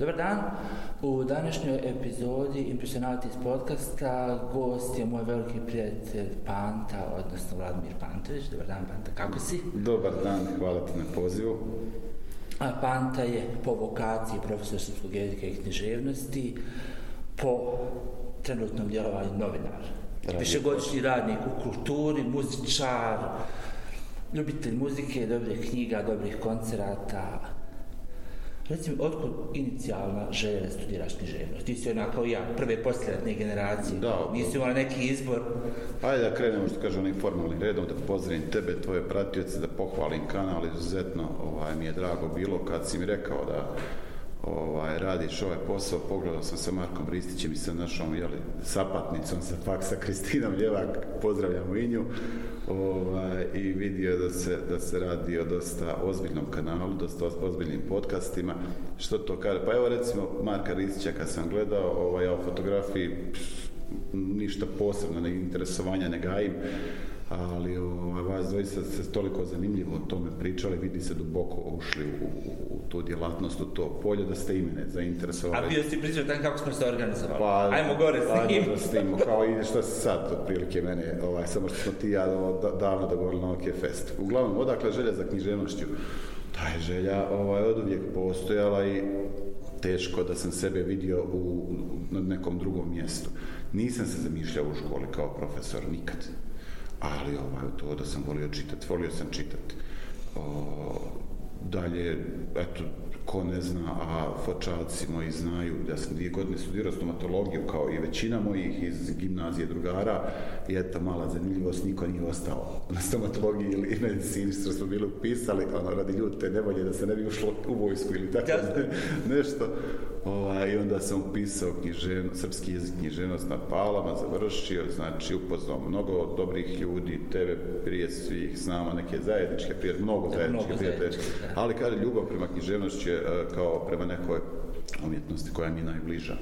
Dobar dan, u današnjoj epizodi Impresionatis podcasta gost je moj veliki prijatelj Panta, odnosno Vladimir Pantović. Dobar dan Panta, kako si? Dobar dan, hvala ti na pozivu. A Panta je po vokaciji profesor srpskog jezika i književnosti, po trenutnom djelovanju novinar. Višegodišnji radnik u kulturi, muzičar, ljubitelj muzike, dobrih knjiga, dobrih koncerata, Recimo, otkud inicijalna želja da studiraš književnost? Ti si onako ja, prve posljednje generacije. Da. Pa- Nisi imala neki izbor. Ajde da krenemo, što kažem, onim formalnim redom, da pozdravim tebe, tvoje pratioce, da pohvalim kanal, izuzetno ovaj, mi je drago bilo kad si mi rekao da ovaj, radiš ovaj posao, pogledao sam sa Markom Ristićem i sa našom jeli, sapatnicom, sa faksa Kristinom Ljevak, pozdravljamo i nju, ovaj, i vidio da se, da se radi o dosta ozbiljnom kanalu, dosta ozbiljnim podcastima. Što to kaže? Pa evo recimo Marka Ristića kad sam gledao, ovaj, ja u fotografiji pš, ništa posebno ne interesovanja ne gajim, ali ovaj, vas dvojica se toliko zanimljivo o tome pričali, vidi se duboko ušli u, u, u tu djelatnost, u to polje, da ste i mene zainteresovali. A bio si pričao tam kako smo se organizovali. Pa, ajmo gore s njim. Pa, ajmo snimo, kao i što se sad, otprilike mene, ovaj, samo što smo ti ja da, davno dogovorili na OK Fest. Uglavnom, odakle želja za književnošću? Ta je želja ovaj, od uvijek postojala i teško da sam sebe vidio u, na nekom drugom mjestu. Nisam se zamišljao u školi kao profesor, nikad ali ovaj, to da sam volio čitati, volio sam čitati. O, dalje, eto, ko ne zna, a fočalci moji znaju, ja sam dvije godine studirao stomatologiju, kao i većina mojih iz gimnazije drugara, i eto, mala zanimljivost, niko nije ostao na stomatologiji ili medicini, što smo bili upisali, ono, radi ljute, nevolje da se ne bi ušlo u vojsku ili tako ne, nešto ovaj, i onda sam upisao knjižen, srpski jezik književnost na palama, završio, znači upoznao mnogo dobrih ljudi, tebe prije svih s nama, neke zajedničke prijatelje, mnogo zajedničke prijatelje, ali kada ljubav prema književnosti je e, kao prema nekoj umjetnosti koja mi je najbliža.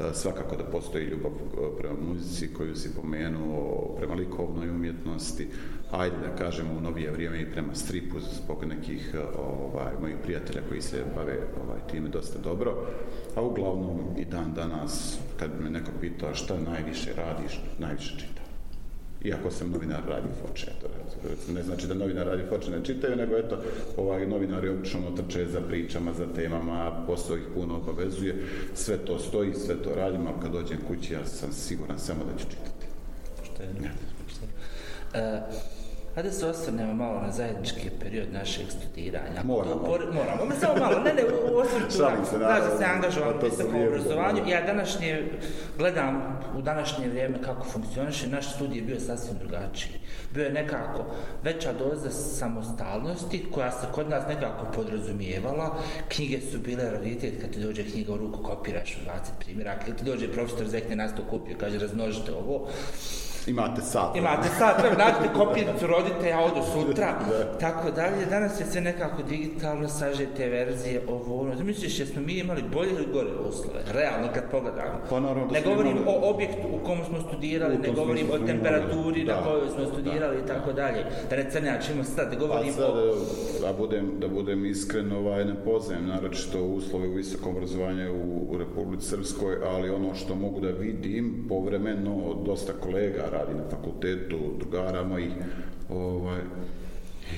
E, svakako da postoji ljubav e, prema muzici koju si pomenuo, prema likovnoj umjetnosti, ajde da kažemo u novije vrijeme i prema stripu zbog nekih e, ovaj, mojih prijatelja koji se bave ovaj, time dosta dobro, a uglavnom i dan danas kad me neko pitao šta najviše radiš, najviše čita. Iako sam novinar radio početora ne znači da novinar radi počne čitaju, nego eto, ovaj, novinari obično ono trče za pričama, za temama, posao ih puno obavezuje, sve to stoji, sve to radim, ali kad dođem kući, ja sam siguran samo da ću čitati. Što je? Ja. Što je? Uh, Hajde se osvrnemo malo na zajednički period našeg studiranja. Moramo. Por, moramo, Me samo malo, ne, ne, osvrtu. Šalim se, naravno. Znaš da se angažovam u visokom obrazovanju. Ja današnje, gledam u današnje vrijeme kako funkcioniše, naš studij je bio sasvim drugačiji. Bio je nekako veća doza samostalnosti koja se kod nas nekako podrazumijevala. Knjige su bile raritet, kad ti dođe knjiga u ruku, kopiraš u 20 primjera. Kad ti dođe profesor, zekne nas to kupio, kaže, raznožite ovo imate sat. Imate sat, treba dati kopijicu, rodite, ja odu sutra. Tako dalje, danas je sve nekako digitalno, sažete verzije, ovo ono. Misliš, jesmo mi imali bolje ili gore uslove, realno, kad pogledamo. Pa naravno da Ne govorim imali... o objektu u kom smo studirali, ne govorim o temperaturi da, na kojoj smo studirali da, i tako dalje. Da ne crne, ja ćemo sad, govorim sad, o... Da budem, da budem iskren, ovaj, ne poznajem, naročito uslove u visokom obrazovanju u, u Republici Srpskoj, ali ono što mogu da vidim, povremeno, dosta kolega radi na fakultetu, drugara mojih, ovaj,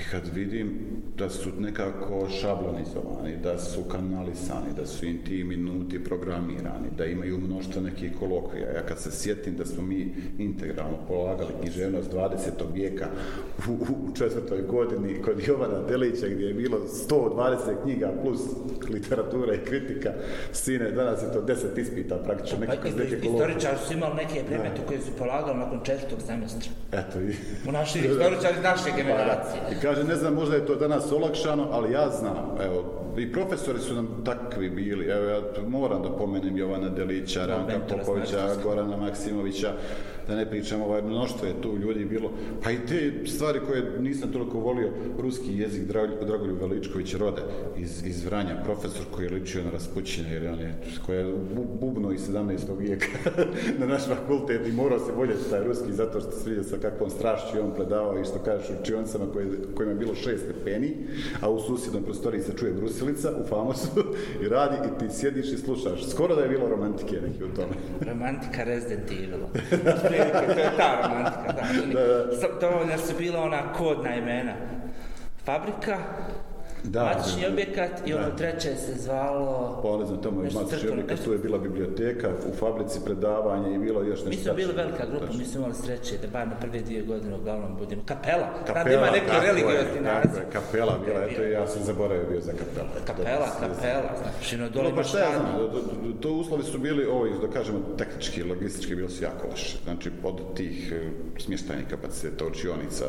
I kad vidim da su nekako šablonizovani, da su kanalisani, da su im ti minuti programirani, da imaju mnošta nekih kolokvija, ja kad se sjetim da smo mi integralno polagali književnost 20. vijeka u, u četvrtoj godini kod Jovana Delića gdje je bilo 120 knjiga plus literatura i kritika, sine, danas je to 10 ispita praktično pa nekako iz neke kolokvije. Istoričar su imali neke primete koje su polagali nakon četvrtog semestra. Eto i... U našoj istoričari iz naše pa generacije kaže, ne znam, možda je to danas olakšano, ali ja znam, evo, i profesori su nam takvi bili. Evo ja moram da pomenem Jovana Delića, Ranka Popovića, Gorana Maksimovića, da ne pričamo ovaj mnoštvo je tu ljudi bilo. Pa i te stvari koje nisam toliko volio, ruski jezik Dragolju Veličković rode iz, iz Vranja, profesor koji je ličio na Raspućina, jer on je, koji je bubno iz 17. vijeka na naš fakultet i morao se voljeti taj ruski zato što se vidio sa kakvom strašću on predavao i što kažeš učioncama koje, kojima je bilo šest stepeni, a u susjednom prostoriji se čuje Brusel kiselica u famosu i radi i ti sjediš i slušaš. Skoro da je bilo romantike neki u tome. romantika Resident Evil. to je ta romantika. Da, da, da. To ono, su bila ona kodna imena. Fabrika, da, matični da, objekat i ono treće se zvalo... Pa ne znam, tamo je matični objekat, tu je bila biblioteka, u fabrici predavanje i bilo još nešto. Mi smo bili velika grupa, mi smo imali sreće da bar na prve dvije godine uglavnom budemo kapela. Kapela, ima neke religijosti naziv. Tako je, kapela bila, je, eto ja sam zaboravio bio za kapela. Kapela, kapela, znaš, ino dole ima šta. Ja to uslovi su bili, ovo, da kažemo, tehnički, logistički, bilo su jako loše. Znači, od tih e, smještajnih kapaciteta, učionica,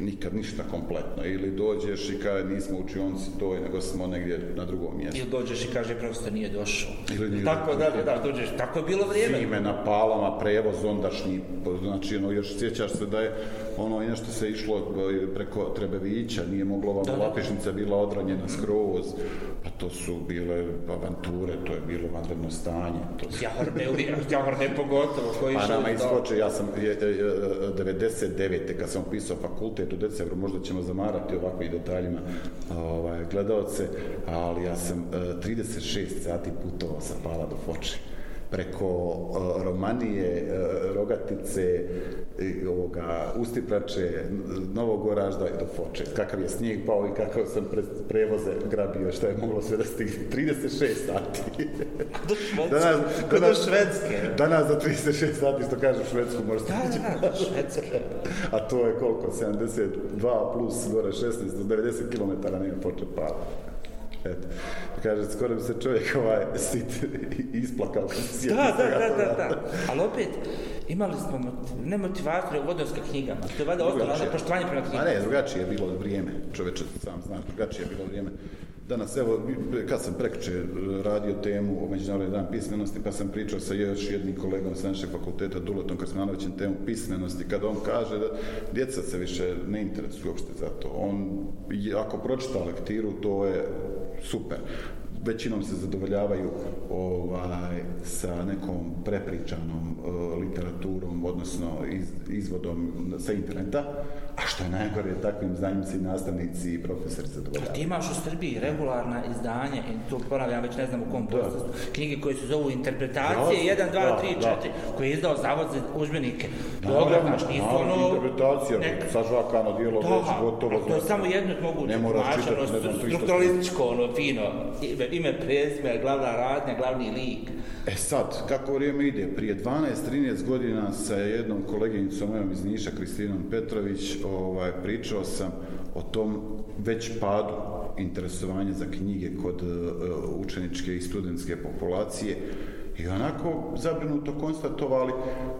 nikad ništa kompletno. Ili dođeš i kaže nismo učionci to je nego smo negdje na drugom mjestu. Ili dođeš i kaže profesor nije došao. Ili nije tako da, da, da, dođeš. Tako je bilo vrijeme. Zime na palama, prevoz ondašnji. Znači, ono, još sjećaš se da je ono i nešto se išlo ovaj, preko Trebevića, nije moglo ova Lapišnica bila odranjena skroz. Pa to su bile avanture, to je bilo vanredno stanje. To su... Jahorne, jahorne pogotovo. Koji pa nama iskoče, ja sam je, je, 99. kad sam upisao fakultet, početku decembra, možda ćemo zamarati ovakvim detaljima ovaj, gledalce, ali ja sam 36 e, sati putovao sa Pala do Foče preko e, Romanije, e, Rogatice, e, ovoga, Ustiprače, Novogoražda i do Foče. Kakav je snijeg pao i kakav sam pre, prevoze grabio, šta je moglo sve da stigne. 36 sati. Do Švedske. Danas, danas, do Švedske. Danas za 36 sati, što kaže u Švedsku, možete da, biti. Da, da, Švedske. A to je koliko? 72 plus gore 16, 90 km nije Foče pao. Eto. Kaže, skoro bi se čovjek ovaj sit isplakao. Da, da, da, da, da. Ali opet, imali smo motiv, ne motivatore u odnos ka knjigama. To je vada ostalo, ono poštovanje prema knjigama. A ne, drugačije je bilo vrijeme, čoveče, sam znaš, drugačije je bilo vrijeme. Danas, evo, kad sam prekoče radio temu o Međunarodnoj dan pismenosti, pa sam pričao sa još jednim kolegom sa našeg fakulteta, Dulotom Krasmanovićem, temu pismenosti, kada on kaže da djeca se više ne interesuju uopšte za to. On, ako pročita lektiru, to je Super. većinom se zadovoljavaju ovaj, sa nekom prepričanom uh, literaturom, odnosno iz, izvodom sa interneta, a što je najgore, takvim znanjim se i nastavnici i profesori zadovoljavaju. A ti imaš u Srbiji regularna izdanja, i to ponavljam, već ne znam u kom postavu, knjige koje se zovu interpretacije, da, 1, 2, da, 3, da. 4, koje je izdao Zavod za užbenike. Dobro, znaš, nisu ono... Interpretacija, nek... sažvakano dijelo, već gotovo. To je samo jedno od mogućih, mašano, strukturalističko, ono, fino, ime, prezime, glavna radnja, glavni lik. E sad, kako vrijeme ide, prije 12-13 godina sa jednom koleginicom mojom iz Niša, Kristinom Petrović, ovaj, pričao sam o tom već padu interesovanja za knjige kod uh, učeničke i studentske populacije i onako zabrinuto konstatovali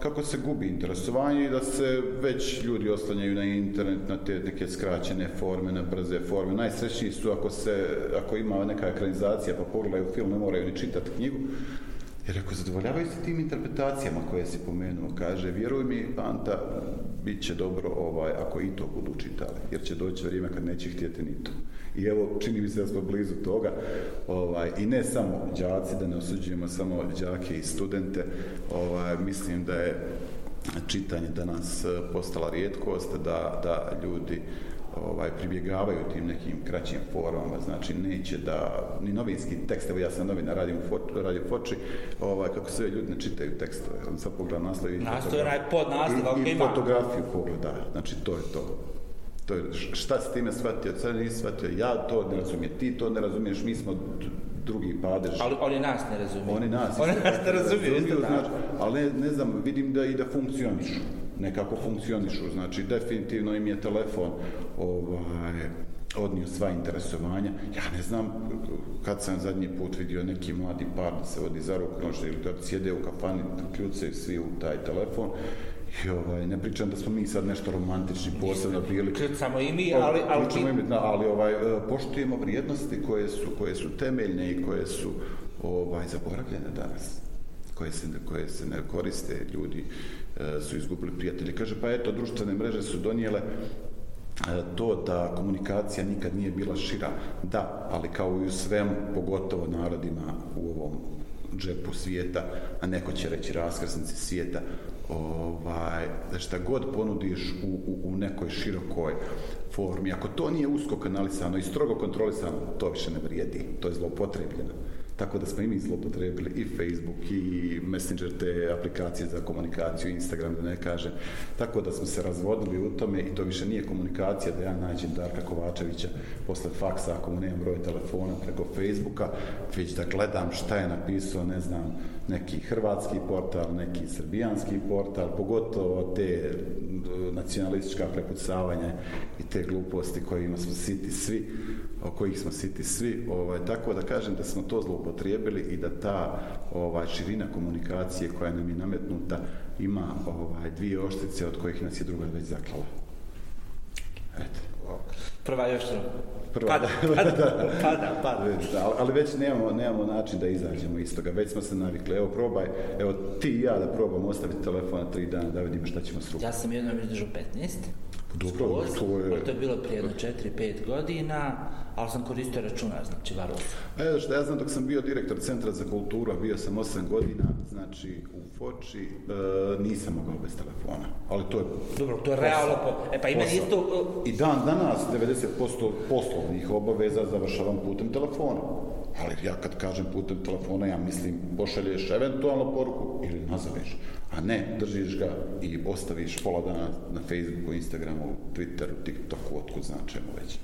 kako se gubi interesovanje i da se već ljudi oslanjaju na internet, na te neke skraćene forme, na brze forme. Najsrećniji su ako, se, ako ima neka ekranizacija pa pogledaju film, ne moraju ni čitati knjigu. Jer ako zadovoljavaju se tim interpretacijama koje si pomenuo, kaže, vjeruj mi, Panta, bit će dobro ovaj, ako i to budu čitali, jer će doći vrijeme kad neće htjeti ni to. I evo, čini mi se da smo blizu toga, ovaj, i ne samo džaci, da ne osuđujemo samo džake i studente, ovaj, mislim da je čitanje danas eh, postala rijetkost, da, da ljudi ovaj pribjegavaju tim nekim kraćim forumima, znači neće da ni novinski tekst, evo ja sam novina radim u Radio Foči, ovaj kako sve ljudi ne čitaju tekstove, on sa pogleda naslov i naslov je pod naslov, ali ima fotografiju pogleda, znači to je to. To je, šta si time shvatio, sad nisi shvatio, ja to ne razumijem, ti to ne razumiješ, mi smo drugi padež. Ali oni nas ne razumiju. Oni nas, oni nas ne razumiju, razumiju isto znači, tako. Ali ne, ne znam, vidim da i da funkcionišu nekako funkcionišu. Znači, definitivno im je telefon ovaj, odnio sva interesovanja. Ja ne znam kad sam zadnji put vidio neki mladi par da se vodi za ruku nožda ili da sjede u kafani, kljucaju svi u taj telefon. I ovaj, ne pričam da smo mi sad nešto romantični, posebno bili. Kljucamo i mi, ali... ali, ali, ti... da, ali ovaj, e, poštujemo vrijednosti koje su, koje su temeljne i koje su ovaj, zaboravljene danas koje se, koje se ne koriste ljudi Eh, su izgubili prijatelje. Kaže, pa eto, društvene mreže su donijele eh, to da komunikacija nikad nije bila šira. Da, ali kao i u svemu, pogotovo narodima u ovom džepu svijeta, a neko će reći raskrsnici svijeta, ovaj, šta god ponudiš u, u, u nekoj širokoj formi, ako to nije usko kanalisano i strogo kontrolisano, to više ne vrijedi, to je zlopotrebljeno. Tako da smo i mi zlopotrebili i Facebook i Messenger te aplikacije za komunikaciju, Instagram da ne kažem. Tako da smo se razvodili u tome i to više nije komunikacija da ja nađem Darka Kovačevića posle faksa ako mu nemam broj telefona preko Facebooka, već da gledam šta je napisao, ne znam, neki hrvatski portal, neki srbijanski portal, pogotovo te e, nacionalistička prepucavanja i te gluposti kojima smo siti svi o kojih smo siti svi, ovaj, tako da kažem da smo to zloupotrijebili i da ta ovaj, širina komunikacije koja nam je nametnuta ima ovaj, dvije oštice od kojih nas je druga već zaklala. Eto. Prva je što Prva. pada, pada, da. pada, pada. Ali, ali već nemamo, nemamo način da izađemo iz toga, već smo se navikli. Evo probaj, evo ti i ja da probam ostaviti telefon na tri dana da vidimo šta ćemo srugati. Ja sam jednom izdržao 15. Dobro, skroz. to je... To je bilo prije jedno četiri, pet godina, ali sam koristio računa, znači, varo. A ja, što ja znam, dok sam bio direktor Centra za kulturu, a bio sam osam godina, znači, u Foči, e, nisam mogao bez telefona. Ali to je... Dobro, to je realno... Po... E pa ima isto... I dan danas 90% poslovnih obaveza završavam putem telefona ali ja kad kažem putem telefona, ja mislim, pošalješ eventualno poruku ili nazoveš, a ne, držiš ga i ostaviš pola dana na Facebooku, Instagramu, Twitteru, TikToku, otkud znači već.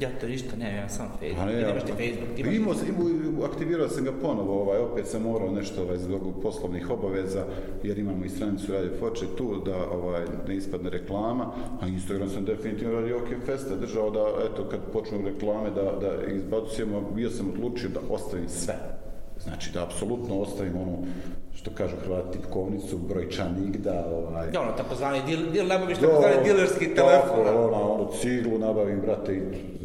Ja to ništa ne, ja sam Facebook. Pa ne, ja, Facebook. Pa imao sam, imao, aktivirao sam ga ponovo, ovaj, opet sam morao nešto ovaj, zbog poslovnih obaveza, jer imamo i stranicu Radio Foče tu, da ovaj, ne ispadne reklama, a Instagram sam definitivno radio OK Festa, držao da, eto, kad počnu reklame, da, da izbacujemo, bio sam odlučio da ostavim sve. Znači da apsolutno ostavim onu što kažu hrvati tipkovnicu, brojčan igda, ovaj... Da, ono, tako zvani, dil, dil, nabavim što tako zvani dilerski telefon. Tako, ono, ono, ciglu nabavim, brate, i,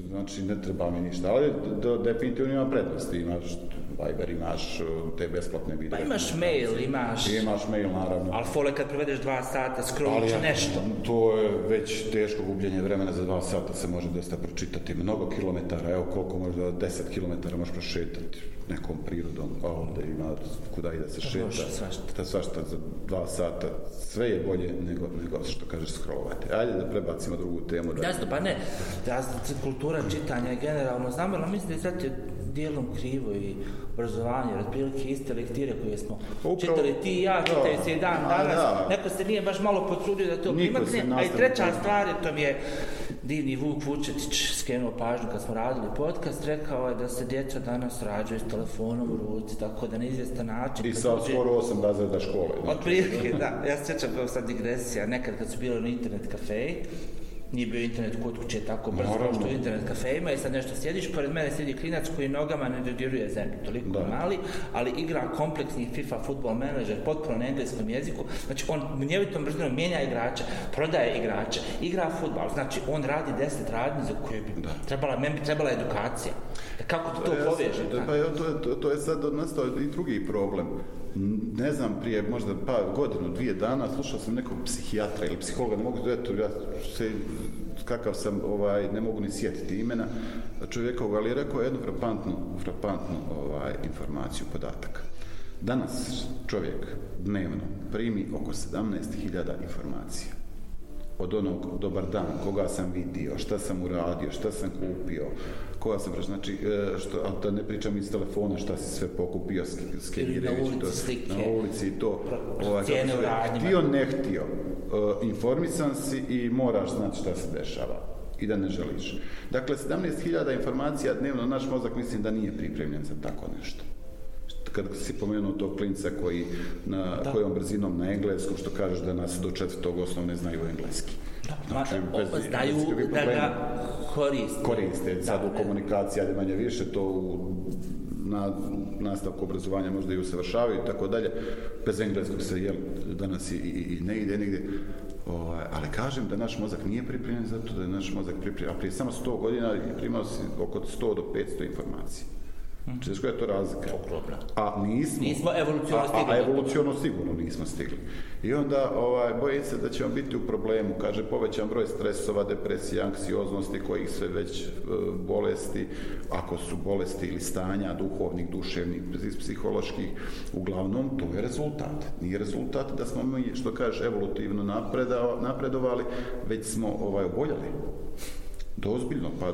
znači, ne treba mi ništa, ali da, definitivno ima prednosti, ima što, Viber, imaš e, te besplatne pa videe. Pa imaš mail, imaš. I imaš mail, naravno. Ali fole kad provedeš dva sata, skrolliče nešto. To je već teško gubljenje vremena za dva sata, se može dosta pročitati. Mnogo kilometara, evo koliko možda, deset kilometara možeš prošetati nekom prirodom, a pa onda ima kuda i da se to pa šeta. Može, svašta. Ta svašta za dva sata, sve je bolje nego, nego što kažeš skrolovati. Ajde da prebacimo drugu temu. Jasno, pa ne, da, kultura čitanja generalno, znamo, ali mislim da je dijelom krivo i obrazovanje, otprilike iste lektire koje smo Upravo, čitali ti i ja, čitali se i dan danas, da. neko se nije baš malo potrudio da to primakne, a i treća to. stvar je, to mi je divni Vuk Vučetić skrenuo pažnju kad smo radili podcast, rekao je da se djeca danas rađaju s telefonom u ruci, tako da na izvjestan način... I sa uđe... skoro osam razreda škole. Znači. Otprilike, da, ja se sjećam kao sad digresija, nekad kad su bilo na internet kafeji, nije bio internet kod kuće tako brzo Moramo. što je internet kafejima i sad nešto sjediš, pored mene sjedi klinac koji nogama ne dodiruje zemlju, toliko da. mali, ali igra kompleksni FIFA futbol menadžer, potpuno na engleskom jeziku, znači on mnjevitom brzinom mijenja igrača, prodaje igrača, igra futbol, znači on radi deset radnje za koje bi da. trebala, meni bi trebala edukacija. E, kako ti to, pa pa to poveže? Pa to, to, to je sad nastao i drugi problem ne znam, prije možda pa godinu, dvije dana, slušao sam nekog psihijatra ili psihologa, ne mogu da eto, ja se, kakav sam, ovaj, ne mogu ni sjetiti imena čovjeka, ali je rekao jednu frapantnu, frapantnu ovaj, informaciju podataka. Danas čovjek dnevno primi oko 17.000 informacija od onog dobar dan, koga sam vidio, šta sam uradio, šta sam kupio, koga sam vraćao, znači, e, što, a da ne pričam iz telefona šta si sve pokupio, skenirajući to, slike, na ulici i to, ovaj, cijene u radnjima. Htio, ne htio, e, informisan si i moraš znati šta se dešava i da ne želiš. Dakle, 17.000 informacija dnevno, naš mozak mislim da nije pripremljen za tako nešto kad si pomenuo tog klinca koji na da. kojom brzinom na engleskom što kažeš da nas do četvrtog osnovne znaju engleski. Da, znači, ma, bez, znaju da ga koriste. Koriste, sad da. u komunikaciji, ali manje više, to u na nastavku obrazovanja možda i usavršavaju i tako dalje. Bez engleskog se jel, danas i, i, i ne ide nigde. O, ovaj, ali kažem da naš mozak nije pripremljen za to, da je naš mozak pripremljen. A prije samo 100 godina primao si oko 100 do 500 informacija. -hmm. Znaš koja je to razlika? Ogromna. A nismo... Nismo evolucionalno stigli. A, a evolucionalno sigurno nismo stigli. I onda ovaj, bojim se da ćemo biti u problemu. Kaže, povećan broj stresova, depresije, anksioznosti, kojih sve već e, bolesti, ako su bolesti ili stanja duhovnih, duševnih, psiholoških, uglavnom, to je rezultat. Nije rezultat da smo mi, što kažeš, evolutivno napredo, napredovali, već smo ovaj, oboljali dozbiljno, pa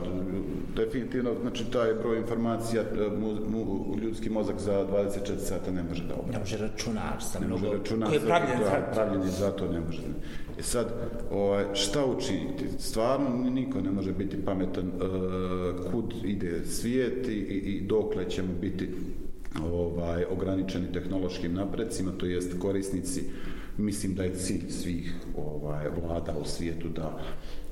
definitivno, znači, taj broj informacija e, mu, mu, ljudski mozak za 24 sata ne može da obrati. Ne može računar sa ne mnogo, računar koji je pravljen za to. Pravljen je za to, ne može. Ne. E sad, ovaj, šta učiniti? Stvarno, niko ne može biti pametan uh, kud ide svijet i, i dokle ćemo biti ovaj, ograničeni tehnološkim naprecima, to jest korisnici, mislim da je cilj svih ovaj, vlada u svijetu da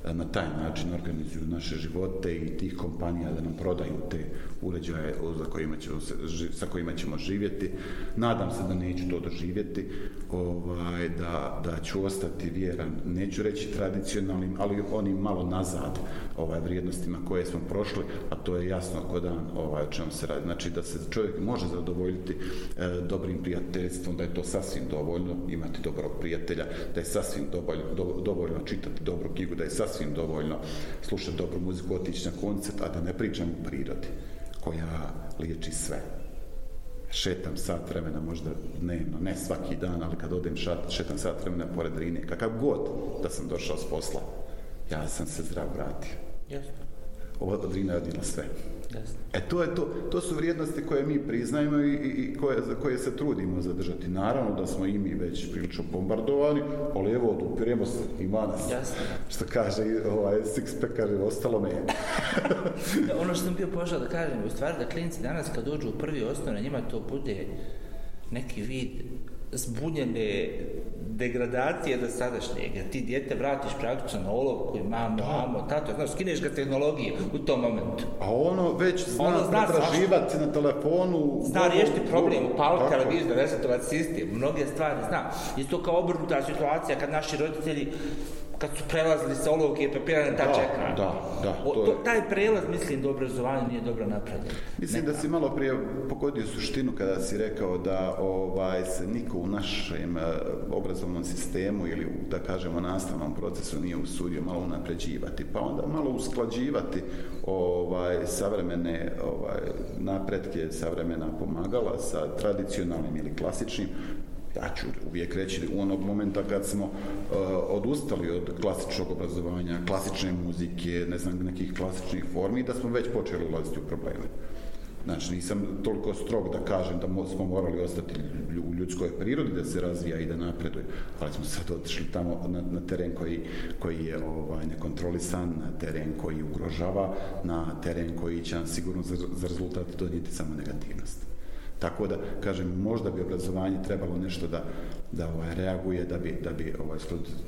E, na taj način organizuju naše živote i tih kompanija da nam prodaju te uređaje za kojima ćemo se, sa kojima ćemo živjeti. Nadam se da neću to doživjeti, ovaj, da, da ću ostati vjeran, neću reći tradicionalnim, ali onim malo nazad ovaj, vrijednostima koje smo prošli, a to je jasno ako dan ovaj, o čemu se radi. Znači da se čovjek može zadovoljiti e, dobrim prijateljstvom, da je to sasvim dovoljno imati dobrog prijatelja, da je sasvim dovoljno, do, dovoljno čitati dobru knjigu, da je sasvim sasvim dovoljno slušati dobru muziku, otići na koncert, a da ne pričam u prirodi koja liječi sve. Šetam sat vremena možda dnevno, ne svaki dan, ali kad odem šat, šetam sat vremena pored Rine, kakav god da sam došao s posla, ja sam se zdrav vratio. Jasno. Ova Drina je odnijela sve. Jasne. E to je to, to su vrijednosti koje mi priznajemo i, i, i koje, za koje se trudimo zadržati. Naravno da smo i mi već prilično bombardovani, ali evo odupiremo se i manas. Jasno. Što kaže ovaj Sixpack, kaže, ostalo me ono što sam bio požao da kažem, u stvari da klinici danas kad dođu u prvi osnovne, njima to bude neki vid zbunjene degradacije do sadašnjeg, ti djete vratiš praktično na olovku i mamu, da. mamu, tato, znaš, skineš ga tehnologije u tom momentu. A ono već zna, ono zna pretraživati zašto. na telefonu... Zna riješiti problem, upalo televizor, resetovati sistem, mnoge stvari, zna. Isto kao obrnuta situacija kad naši roditelji kad su prelazili sa olovke i papira na ta da, čeka. Da, da, o, to, to je... taj prelaz, mislim, do obrazovanja nije dobro napravljen. Mislim Neka. da si malo prije pogodio suštinu kada si rekao da ovaj, se niko u našem eh, obrazovnom sistemu ili, da kažemo, nastavnom procesu nije usudio malo unapređivati, pa onda malo usklađivati ovaj, savremene ovaj, napretke, savremena pomagala sa tradicionalnim ili klasičnim, ja ću uvijek reći u onog momenta kad smo uh, odustali od klasičnog obrazovanja, klasične muzike, ne znam, nekih klasičnih formi, da smo već počeli ulaziti u probleme. Znači, nisam toliko strog da kažem da smo morali ostati u ljudskoj prirodi da se razvija i da napreduje, ali smo sad otišli tamo na, na teren koji, koji je ovaj, nekontrolisan, na teren koji ugrožava, na teren koji će nam sigurno za, za rezultat donijeti samo negativnosti. Tako da, kažem, možda bi obrazovanje trebalo nešto da da ovaj reaguje da bi da bi ovaj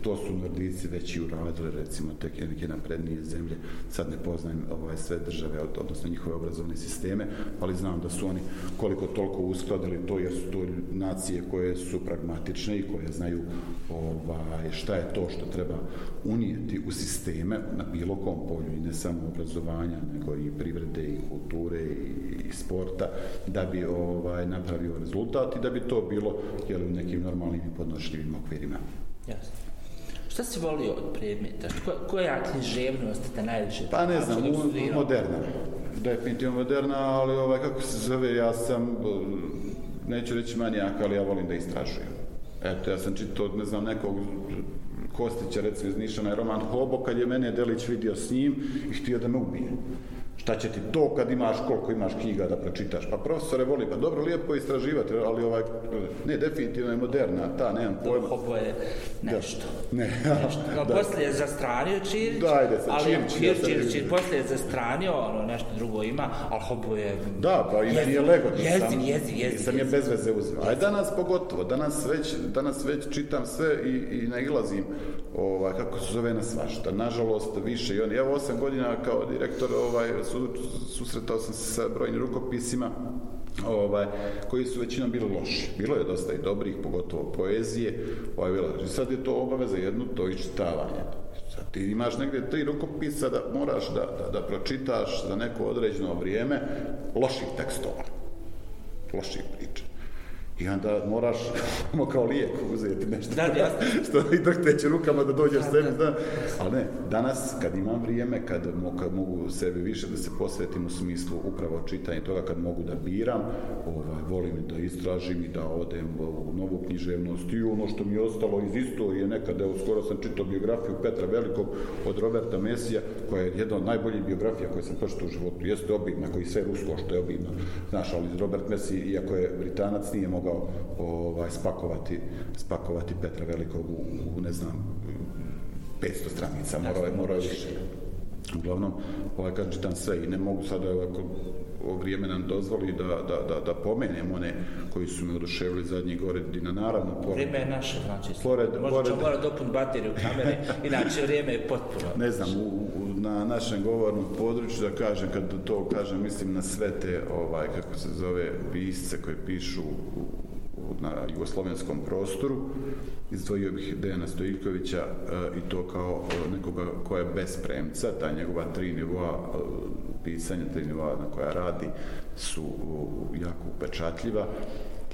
to su nordici već i uradili recimo tek neke naprednije zemlje sad ne poznajem ovaj sve države odnosno njihove obrazovne sisteme ali znam da su oni koliko toliko uskladili to jer su to nacije koje su pragmatične i koje znaju ovaj šta je to što treba unijeti u sisteme na bilo kom polju i ne samo obrazovanja nego i privrede i kulture i, i sporta da bi ovaj napravio rezultat i da bi to bilo jel, u nekim normalnim normalnim i podnošljivim okvirima. Jasno. Šta si volio od predmeta? Ko, koja književnost te najviše? Pa ne znam, da moderna. Definitivno moderna, ali ovaj, kako se zove, ja sam, neću reći manijaka, ali ja volim da istražujem. Eto, ja sam čitao, ne znam, nekog Kostića, recimo iz Nišana, je roman Hobo, kad je mene Delić vidio s njim i htio da me ubije šta će ti to kad imaš koliko imaš knjiga da pročitaš? Pa profesore voli, pa dobro, lijepo istraživati, ali ovaj, ne, definitivno je moderna, ta, nemam pojma. Hopo je nešto. Da. Ne. nešto. No, da. poslije je zastranio Čirić, Dajde sa, ali Čirić, Čirić, Čirić, poslije je zastranio, ono, nešto drugo ima, ali Hopo je... Da, pa i nije lego. Jezi, jezi, jezi. Sam, jezim, sam jezim. je bez veze uzmao. Aj, danas pogotovo, danas već, danas već čitam sve i, i ne ilazim, ovaj, kako se zove na svašta. Nažalost, više i oni. Evo, osam godina kao direktor, ovaj, su, susretao sam se sa brojnim rukopisima ovaj, koji su većinom bili loši. Bilo je dosta i dobrih, pogotovo poezije. Ovaj, bilo, sad je to obaveza jedno, to je čitavanje. Sad ti imaš negdje tri rukopisa da moraš da, da, da pročitaš za neko određeno vrijeme loših tekstova, loših priča. I onda moraš mu kao lijek uzeti nešto. Da, da, što i dok teće rukama da dođeš da, sebi. Da. Ali ne, danas kad imam vrijeme, kad, kad mogu sebi više da se posvetim u smislu upravo čitanja toga, kad mogu da biram, ovaj, volim da istražim i da odem u novu književnost i ono što mi je ostalo iz istorije nekada, evo skoro sam čitao biografiju Petra Velikog od Roberta Mesija, koja je jedna od najboljih biografija koje sam pročito u životu. Jeste obimna, koji sve rusko što je obimno. Znaš, ali Robert Mesij, iako je Britanac, nije mogao mogao ovaj, spakovati, spakovati Petra Velikog u, u ne znam, 500 stranica, morao je, morao je više. Uglavnom, ovaj, kad čitam sve i ne mogu sad, ovaj, ovo vrijeme nam dozvoli da, da, da, da pomenem one koji su me oduševili zadnji godina, naravno. Pored, vrijeme je naše, znači, pored, pored, možda pored... ćemo bateriju kamere, inače vrijeme je potpuno. Ne znam, u, u, na našem govornom području, da kažem, kad to kažem, mislim na sve te, ovaj, kako se zove, pisce koje pišu u, u, na jugoslovenskom prostoru, izdvojio bih Dejana Stojiljkovića e, i to kao e, nekoga koja je bez premca, ta njegova tri nivoa e, pisanja, ta na koja radi su jako upečatljiva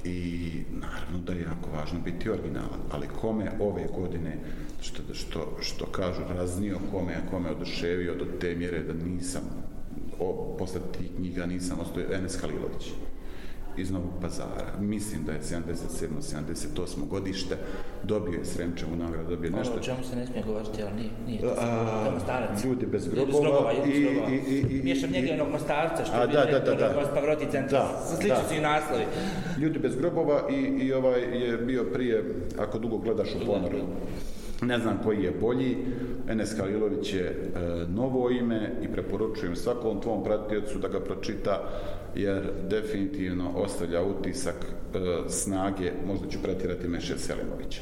i naravno da je jako važno biti originalan, ali kome ove godine što, što, što kažu raznio kome, a kome oduševio do te mjere da nisam o, posle tih knjiga nisam ostoje Enes Halilović. Mm -hmm iz Novog pazara. Mislim da je 77. 78. godište dobio je Sremčevu nagradu, dobio ono, nešto. Ono čemu se ne smije govoriti, ali nije, nije to a, starac. Ljudi bez grobova. Ljudi bez grobova, i, i, i, i, i, jednog mostarca, što a, je da, da, da, da, da. Pavroti centra. Slični su i naslovi. Ljudi bez grobova i, i ovaj je bio prije, ako dugo gledaš u ponoru. Ljubi ne znam koji je bolji, Enes Kalilović je e, novo ime i preporučujem svakom tvom pratijecu da ga pročita, jer definitivno ostavlja utisak e, snage, možda ću pretirati Meše Selimovića.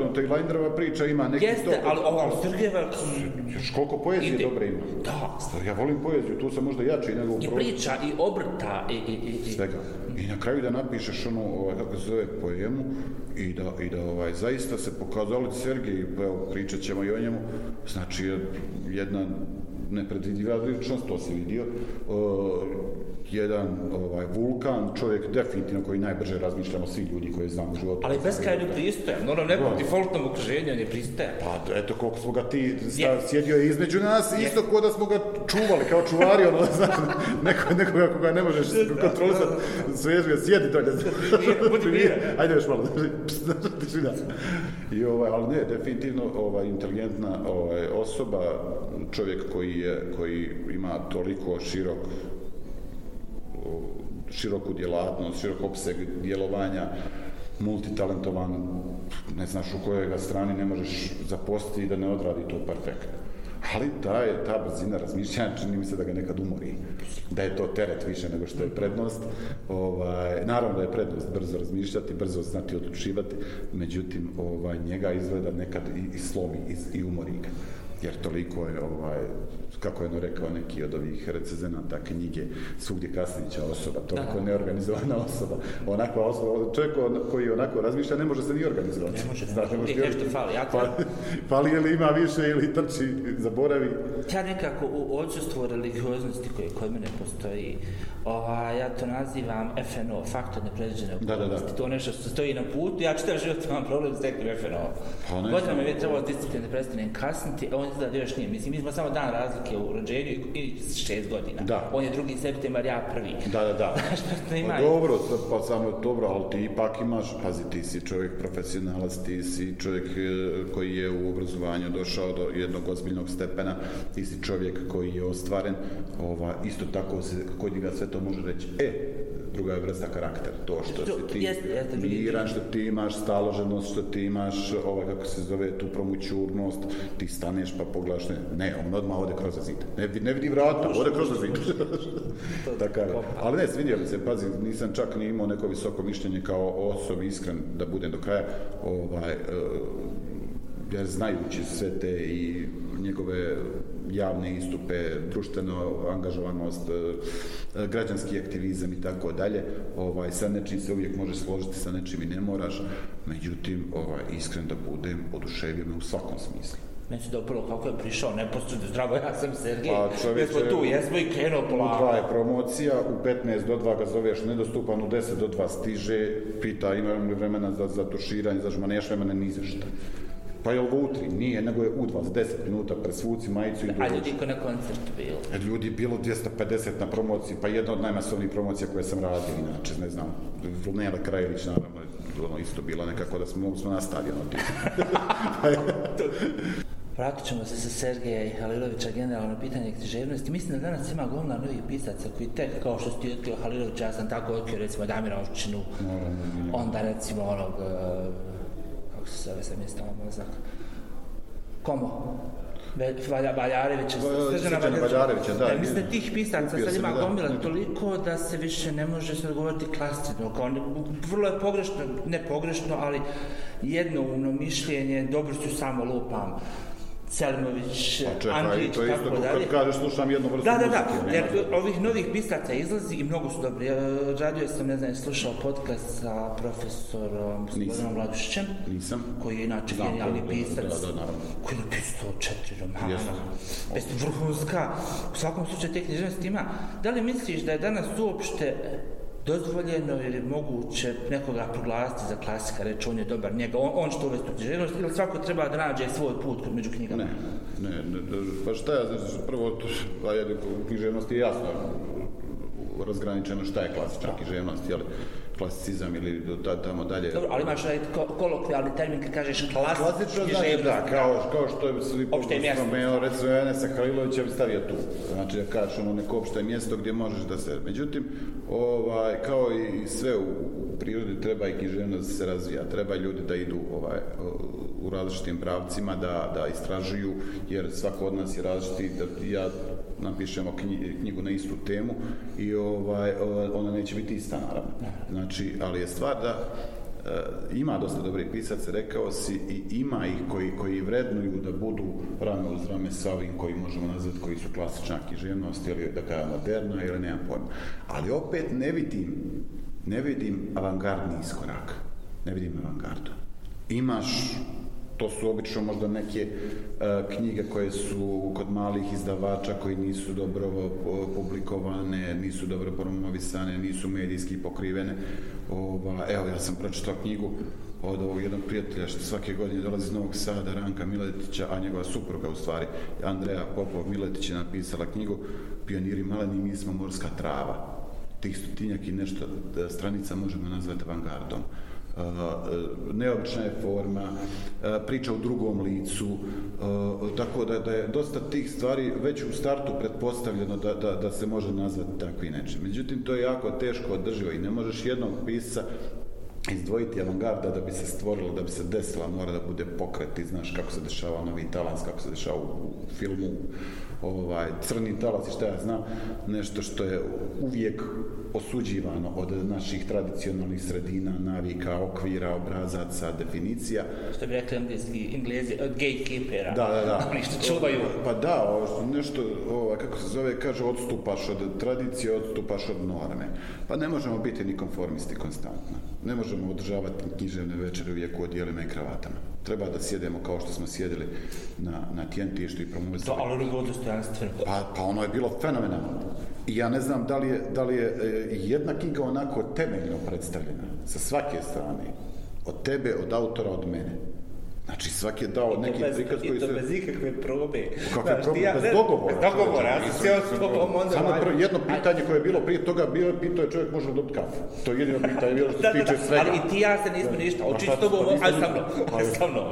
dobro, to je Lajndrova priča, ima neki Jeste, to... Jeste, ali ova Sergejeva... Još koliko poezije ide. dobre ima. Da. Stari, ja volim poeziju, tu sam možda jači nego u prozi. I priča, i obrta, i, i, i... Svega. I na kraju da napišeš ono, ovaj, kako se zove, poemu, i da, i da ovaj, zaista se pokazali Sergej, pa evo, pričat ćemo i o njemu, znači, jedna nepredvidiva ličnost, to se vidio, uh, jedan ovaj, vulkan, čovjek definitivno koji najbrže razmišljamo svi ljudi koji znam u životu. Ali bez kraja pristoja, no ono nekog no. defaultnog okruženja, on je pristoja. Pa eto koliko smo ga ti, sta, je. sjedio je između nas, je. isto kao da smo ga čuvali, kao čuvari, ono, znaš, neko, nekoga koga ne možeš kontrolisati, sve je sjedi dolje. Budi miran. Ajde još malo, znaš, znaš, I ovaj, ali ne, definitivno ovaj, inteligentna ovaj, osoba, čovjek koji, je, koji ima toliko širok široku djelatnost, širok opseg djelovanja, multitalentovan, ne znaš u kojega strani ne možeš zapostiti da ne odradi to perfektno. Ali ta, je, ta brzina razmišljanja čini mi se da ga nekad umori, da je to teret više nego što je prednost. Ovaj, naravno da je prednost brzo razmišljati, brzo znati odlučivati, međutim ovaj, njega izgleda nekad i, i slomi i, i umori ga jer toliko je, ovaj, kako je ono rekao neki od ovih recezenata knjige, svugdje kasnića osoba, toliko da. neorganizovana osoba, onakva osoba, čovjek koji onako razmišlja, ne može se ni organizovati. Ne može, se, znači, ne može, e, nešto fali. Ja fali, fali ili ima više ili trči, zaboravi. Ja nekako u odsustvu religioznosti koje kod mene postoji, uh, Ova, ja to nazivam FNO, faktor nepredviđene okolnosti. Da, da, da. To nešto što stoji na putu, ja čitav život imam problem s nekim FNO. Pa ne. Godinom je već trebalo stisniti da prestanem kasniti, a on izgleda da još nije. Mislim, mi smo samo dan razlike u rođenju i šest godina. Da. On je drugi septembar, ja prvi. Da, da, da. Znaš, to ima. Pa dobro, pa samo je dobro, ali ti ipak imaš, pazi, ti si čovjek profesionalac, ti si čovjek e, koji je u obrazovanju došao do jednog ozbiljnog stepena, ti si čovjek koji je ostvaren, ova, isto tako se, kod njega sve to može reći, e, druga je vrsta karakter, to što, što si ti jeste, jeste, miran, što ti imaš staloženost, što ti imaš, ovaj, kako se zove, tu promućurnost, ti staneš pa poglaš, ne, ne on odmah ode kroz zid, ne, ne vidi vrata, to ode kroz zid. Tako je. Ali ne, svidio mi se, pazi, nisam čak ni imao neko visoko mišljenje kao osobi iskren da budem do kraja, ovaj, uh, jer znajući sve te i njegove uh, javne istupe, društveno angažovanost, e, e, građanski aktivizam i tako dalje. Ovaj, sa nečim se uvijek može složiti, sa nečim i ne moraš. Međutim, ovaj, iskren da budem, oduševio me u svakom smislu. Neću da upravo kako je prišao, neposredno, zdravo, ja sam Sergej, pa, čovječe, jesmo tu, jesmo i krenuo plavno. U dva je promocija, u 15 do 2 ga zoveš nedostupan, u 10 do 2 stiže, pita imam li vremena za, za tuširanje, za žmanješ vremena, nizešta. šta. Pa je li u tri? Nije, nego je u dva, za minuta, presvuci majicu i dođu. A ljudi ko na koncert bilo? A e, ljudi bilo 250 na promociji, pa jedna od najmasovnijih promocija koje sam radio, inače, ne znam, Lunela Krajević, naravno, ono isto bilo nekako da smo, smo nastali, ono, ti. Vratit ćemo se sa Sergeja Halilovića generalno pitanje književnosti. Mislim da danas ima govna novih pisaca koji tek kao što ste otkrio Halilovića, ja sam tako otkrio recimo Damira Ovčinu, no, no, no, no. onda recimo onog uh, kako se zove sa mjesta mozak. Ono, Komo? Valja Baljarevića, pa, Srđana Baljarevića. Da, mislim e, da tih pisanca sad ima gomila toliko da se više ne može se odgovoriti klasično. Kao ne, vrlo je pogrešno, ne pogrešno, ali jednoumno mišljenje, dobro su samo lupam. Selmović, Andrić, tako dalje. A čekaj, to isto, kad kažeš, slušam jednu vrstu da, da, da, da, jer ovih novih pisaca izlazi i mnogo su dobri. E, Radio sam, ne znam, slušao podcast sa profesorom Svobodanom Vladušićem. Nisam. Koji je inače da, genijalni pisac. Da, da, naravno. Koji je napisao četiri romana. Jesu. Vrhunska, u svakom slučaju, te knježnosti ima. Da li misliš da je danas uopšte dozvoljeno ili moguće nekoga proglasiti za klasika, reći on je dobar njega, on, on što uvesti u književnost, ili svako treba da nađe svoj put među knjigama? Ne, ne, ne, pa šta ja znaš, prvo, pa jer u književnosti je jasno razgraničeno šta je klasična književnost, jel? klasicizam ili do ta, tamo dalje. Dobro, ali imaš taj kolokvijalni termin kad kažeš klasični Klasično znači, da, kao, kao što je svi pogledno meo, recimo Enesa Halilovića bi stavio tu. Znači da kažeš ono neko opšte mjesto gdje možeš da se... Međutim, ovaj, kao i sve u, u prirodi treba i književno da se razvija. Treba ljudi da idu ovaj, u različitim pravcima, da, da istražuju, jer svako od nas je različiti. Da, ja napišemo knjigu na istu temu i ovaj ona neće biti ista naravno. Znači, ali je stvar da e, ima dosta dobrih pisaca, rekao si, i ima ih koji, koji vrednuju da budu rame uz rame sa ovim koji možemo nazvati koji su klasična književnost ili da kada moderna ili nemam pojma. Ali opet ne vidim, ne vidim avangardni iskorak. Ne vidim avangardu. Imaš to su obično možda neke e, knjige koje su kod malih izdavača koji nisu dobro e, publikovane, nisu dobro promovisane, nisu medijski pokrivene. Ova, evo, ja sam pročitao knjigu od ovog jednog prijatelja što svake godine dolazi iz Novog Sada, Ranka Miletića, a njegova supruga u stvari, Andreja Popov Miletić je napisala knjigu Pioniri maleni, mi smo morska trava. Tih stotinjak i nešto e, stranica možemo nazvati avangardom. Eh, neobična je forma, eh, priča u drugom licu, eh, tako da, da je dosta tih stvari već u startu pretpostavljeno da, da, da se može nazvati tako i neče. Međutim, to je jako teško održivo i ne možeš jednog pisa izdvojiti avangarda da bi se stvorilo, da bi se desila, mora da bude pokret i znaš kako se dešava novi talans, kako se dešava u, u filmu, ovaj, crni talas i šta ja znam, nešto što je uvijek osuđivano od naših tradicionalnih sredina, navika, okvira, obrazaca, definicija. Što bi rekli engleski, englezi, od eh, gatekeepera. Da, da, da. Oni što čuvaju. Pa da, nešto, ovaj, kako se zove, kaže, odstupaš od tradicije, odstupaš od norme. Pa ne možemo biti ni konformisti konstantno. Ne možemo održavati književne večere uvijek u odijelima i kravatama treba da sjedemo kao što smo sjedili na, na tijentištu i promovili To, ali ono je Pa, pa ono je bilo fenomenalno. I ja ne znam da li je, da li je e, jedna knjiga onako temeljno predstavljena sa svake strane, od tebe, od autora, od mene. Znači, svak je dao I neki bez, prikaz koji se... I to bez ikakve probe. Kakve znači, probe? Ja, bez dogovora. Bez dogovora, ja sam s tobom onda... Samo prvo, jedno pitanje koje je bilo prije toga, bilo je pitao je čovjek može li dobiti kafu. To je jedino pitanje, bilo što se tiče svega. Ali i ti ja se nismo ništa, pa očisto govorio, ali pa sa mnom. Ali sa mnom.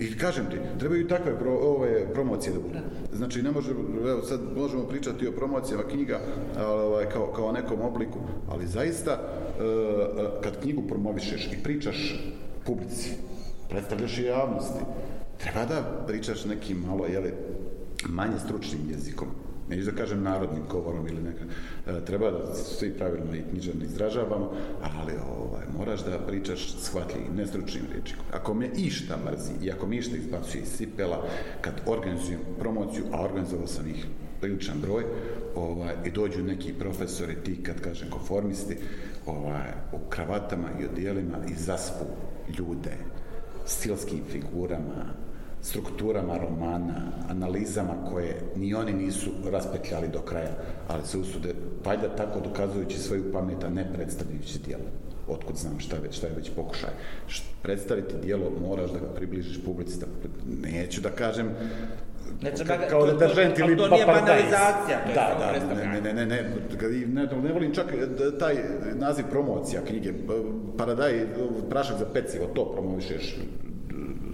I kažem ti, trebaju i takve pro, ove promocije da budu. Znači, ne može, evo, sad možemo pričati o promocijama knjiga ovaj, kao, kao nekom obliku, ali zaista, e, e, kad knjigu promovišeš i pričaš publici, predstavljaš i javnosti. Treba da pričaš nekim malo, jeli, manje stručnim jezikom. Neću da kažem narodnim govorom ili neka. E, treba da se svi pravilno i knjižan izražavamo, ali ovaj, moraš da pričaš shvatljivim, nestručnim rječikom. Ako me išta mrzi i ako mi išta izbacuje iz sipela, kad organizujem promociju, a organizovao sam ih priličan broj, ovaj, i dođu neki profesori, ti kad kažem konformisti, ovaj, u kravatama i odijelima i zaspu ljude, stilskim figurama, strukturama romana, analizama koje ni oni nisu raspetljali do kraja, ali se usude, valjda tako dokazujući svoju pamet, a ne predstavljajući dijelo. Otkud znam šta, već, šta je već pokušaj. Predstaviti dijelo moraš da ga približiš publici, da, neću da kažem ne treba, ka, kao detergent ili pa pa da da da ne ne ne ne ne ne ne volim čak e, taj e, naziv promocija knjige paradaj e, prašak za pecivo to promovišeš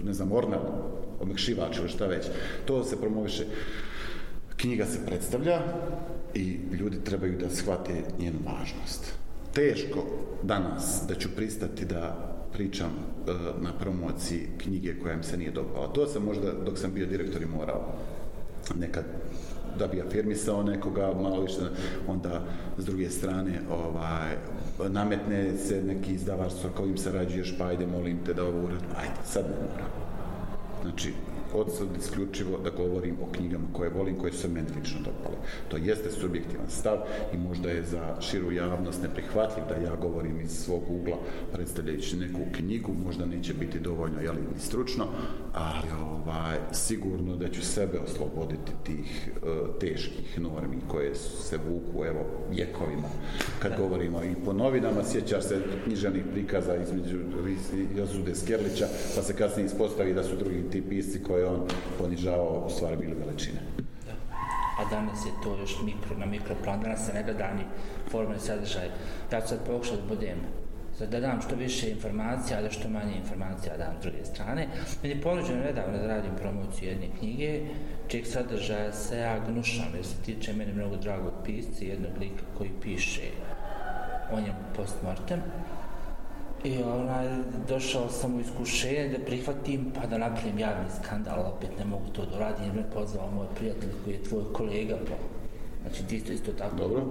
ne znam ornat omekšivač ili šta već to se promoviše knjiga se predstavlja i ljudi trebaju da shvate njenu važnost teško danas da ću pristati da pričam eh, na promociji knjige koja mi se nije dopala. To sam možda dok sam bio direktor i morao nekad da bi afirmisao nekoga malo više onda s druge strane ovaj nametne se neki izdavač sa kojim sarađuješ pa ajde molim te da ovo uradim ajde sad ne moram znači odsad isključivo da govorim o knjigama koje volim, koje su meni lično dopale. To jeste subjektivan stav i možda je za širu javnost neprihvatljiv da ja govorim iz svog ugla predstavljajući neku knjigu, možda neće biti dovoljno, jel, ni stručno, ali ovaj, sigurno da ću sebe osloboditi tih e, teških normi koje se vuku, evo, vjekovima. Kad da. govorimo i po novinama, sjećaš se knjiženih prikaza između Jozude Skerlića, pa se kasnije ispostavi da su drugi ti pisci koje koje on ponižavao u stvari bile veličine. Da. A danas je to još mikro na mikro plan, danas se ne da dani formalni sadržaj. Ja ću sad pokušati da budem Sad da dam što više informacija, da što manje informacija dam s druge strane. Meni je ponuđeno redavno da radim promociju jedne knjige, čijeg sadržaja se ja gnušam, jer se tiče meni mnogo dragog pisca i jednog lika koji piše o njem postmortem. I ona, došao sam u iskušenje da prihvatim, pa da napravim javni skandal, opet ne mogu to doraditi, jer me pozvao moj prijatelj koji je tvoj kolega, pa Znači ti isto tako. Dobro.